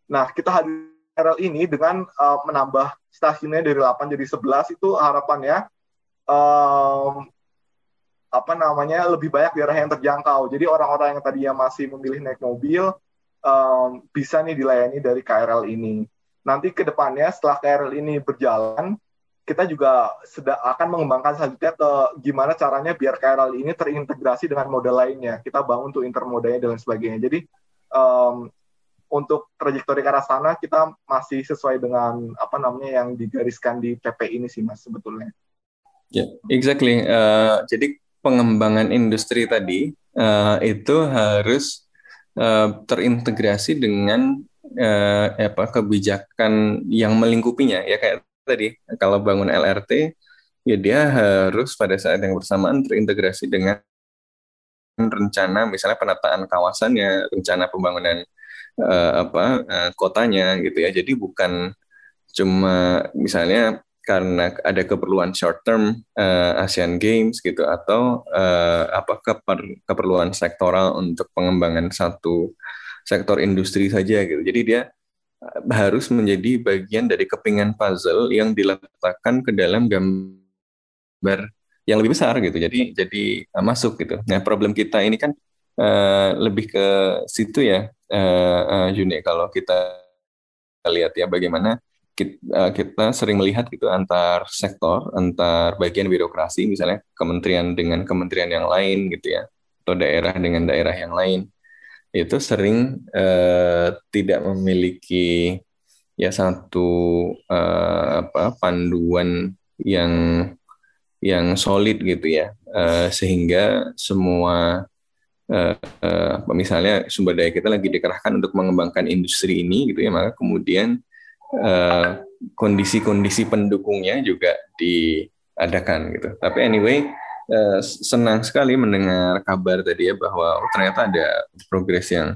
Nah, kita hadir KRL ini dengan uh, menambah stasiunnya dari 8 jadi 11 itu harapannya um, apa namanya lebih banyak daerah yang terjangkau. Jadi orang-orang yang tadinya masih memilih naik mobil um, bisa nih dilayani dari KRL ini. Nanti ke depannya setelah KRL ini berjalan, kita juga sedang akan mengembangkan selanjutnya ke gimana caranya biar KRL ini terintegrasi dengan moda lainnya. Kita bangun untuk intermodanya dan sebagainya. Jadi um, untuk trajektori ke arah sana kita masih sesuai dengan apa namanya yang digariskan di PP ini sih mas sebetulnya. Ya, yeah, exactly. Uh, jadi pengembangan industri tadi uh, itu harus uh, terintegrasi dengan uh, apa kebijakan yang melingkupinya ya kayak tadi kalau bangun LRT ya dia harus pada saat yang bersamaan terintegrasi dengan rencana misalnya penataan kawasannya, rencana pembangunan uh, apa uh, kotanya gitu ya. Jadi bukan cuma misalnya karena ada keperluan short term uh, Asian Games gitu atau uh, apa keper, keperluan sektoral untuk pengembangan satu sektor industri saja gitu. Jadi dia harus menjadi bagian dari kepingan puzzle yang diletakkan ke dalam gambar yang lebih besar gitu. Jadi jadi uh, masuk gitu. Nah problem kita ini kan uh, lebih ke situ ya, uh, uh, Juni. Kalau kita lihat ya bagaimana kita, uh, kita sering melihat gitu antar sektor, antar bagian birokrasi, misalnya kementerian dengan kementerian yang lain gitu ya, atau daerah dengan daerah yang lain, itu sering uh, tidak memiliki ya satu uh, apa panduan yang yang solid gitu ya. Uh, sehingga semua uh, uh, misalnya sumber daya kita lagi dikerahkan untuk mengembangkan industri ini gitu ya maka kemudian kondisi-kondisi uh, pendukungnya juga diadakan gitu. Tapi anyway uh, senang sekali mendengar kabar tadi ya bahwa oh, ternyata ada progres yang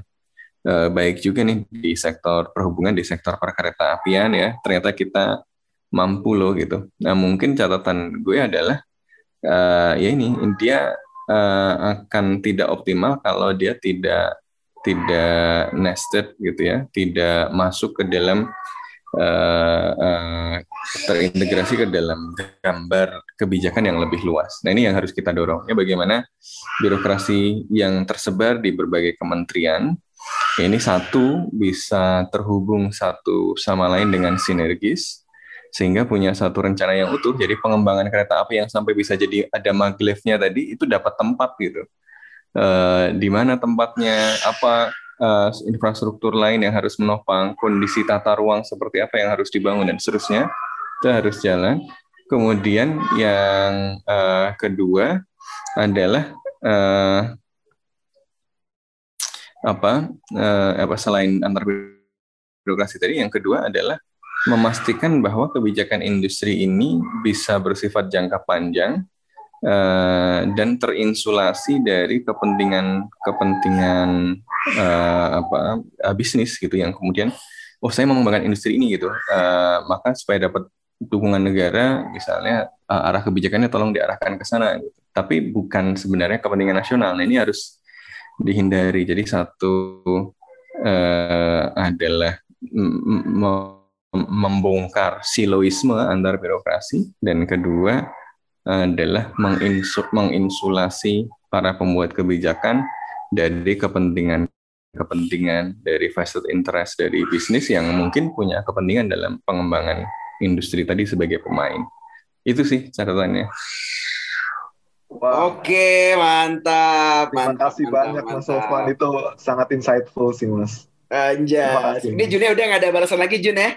uh, baik juga nih di sektor perhubungan di sektor perkereta apian ya ternyata kita mampu loh gitu. Nah mungkin catatan gue adalah uh, ya ini dia uh, akan tidak optimal kalau dia tidak tidak nested gitu ya, tidak masuk ke dalam uh, uh, terintegrasi ke dalam gambar kebijakan yang lebih luas. Nah ini yang harus kita dorong ya bagaimana birokrasi yang tersebar di berbagai kementerian ini satu bisa terhubung satu sama lain dengan sinergis sehingga punya satu rencana yang utuh. Jadi pengembangan kereta api yang sampai bisa jadi ada maglevnya tadi itu dapat tempat gitu. Uh, di mana tempatnya, apa uh, infrastruktur lain yang harus menopang, kondisi tata ruang seperti apa yang harus dibangun dan seterusnya itu harus jalan. Kemudian yang uh, kedua adalah uh, apa uh, apa selain antar birokrasi tadi, yang kedua adalah memastikan bahwa kebijakan industri ini bisa bersifat jangka panjang uh, dan terinsulasi dari kepentingan kepentingan uh, apa uh, bisnis gitu yang kemudian oh saya mau mengembangkan industri ini gitu uh, maka supaya dapat dukungan negara misalnya uh, arah kebijakannya tolong diarahkan ke sana gitu. tapi bukan sebenarnya kepentingan nasional. Nah ini harus dihindari. Jadi satu uh, adalah membongkar siloisme antar birokrasi. Dan kedua adalah menginsulasi para pembuat kebijakan dari kepentingan kepentingan dari vested interest dari bisnis yang mungkin punya kepentingan dalam pengembangan industri tadi sebagai pemain. Itu sih catatannya. Wow. Oke, mantap. Terima mantap, kasih mantap, banyak mantap. Mas Sofwan itu sangat insightful sih Mas. Anjay. Ini Jun udah nggak ada balasan lagi Jun ya?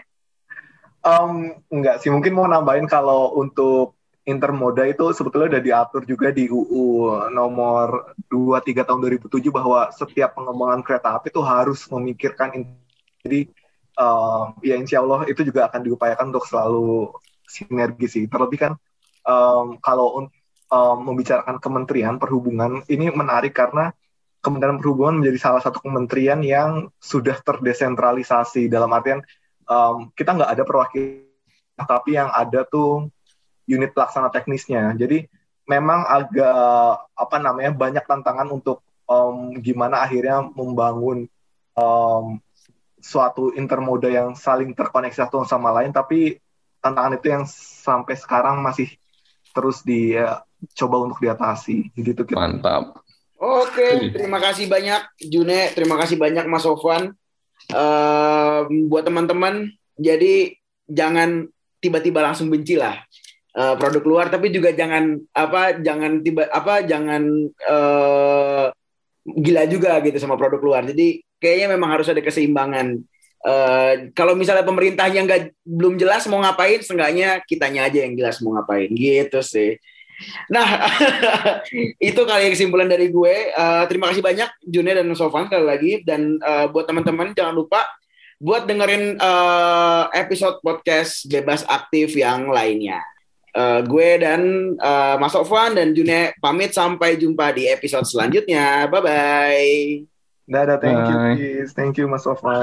Um, enggak sih, mungkin mau nambahin kalau untuk intermoda itu sebetulnya udah diatur juga di UU nomor 23 tahun 2007 bahwa setiap pengembangan kereta api itu harus memikirkan jadi um, ya insya Allah itu juga akan diupayakan untuk selalu sinergi sih. Terlebih kan um, kalau um, membicarakan kementerian perhubungan ini menarik karena Kementerian Perhubungan menjadi salah satu kementerian yang sudah terdesentralisasi. Dalam artian um, kita nggak ada perwakilan tapi yang ada tuh unit pelaksana teknisnya. Jadi memang agak apa namanya banyak tantangan untuk um, gimana akhirnya membangun um, suatu intermoda yang saling terkoneksi satu sama lain tapi tantangan itu yang sampai sekarang masih terus dicoba untuk diatasi. Gitu kita. mantap. Oke terima kasih banyak June. Terima kasih banyak Mas Sofwan. Uh, buat teman-teman jadi jangan tiba-tiba langsung benci lah uh, produk luar tapi juga jangan apa jangan tiba apa jangan uh, gila juga gitu sama produk luar. Jadi kayaknya memang harus ada keseimbangan. Uh, kalau misalnya pemerintahnya nggak belum jelas mau ngapain, seenggaknya kitanya aja yang jelas mau ngapain gitu sih. Nah, (laughs) itu kali kesimpulan dari gue. Uh, terima kasih banyak June dan Sofan sekali lagi. Dan uh, buat teman-teman jangan lupa buat dengerin uh, episode podcast bebas aktif yang lainnya. Uh, gue dan uh, Mas Sofan dan June pamit sampai jumpa di episode selanjutnya. Bye bye. Dadah, thank you, please. Thank you, Mas Sofan.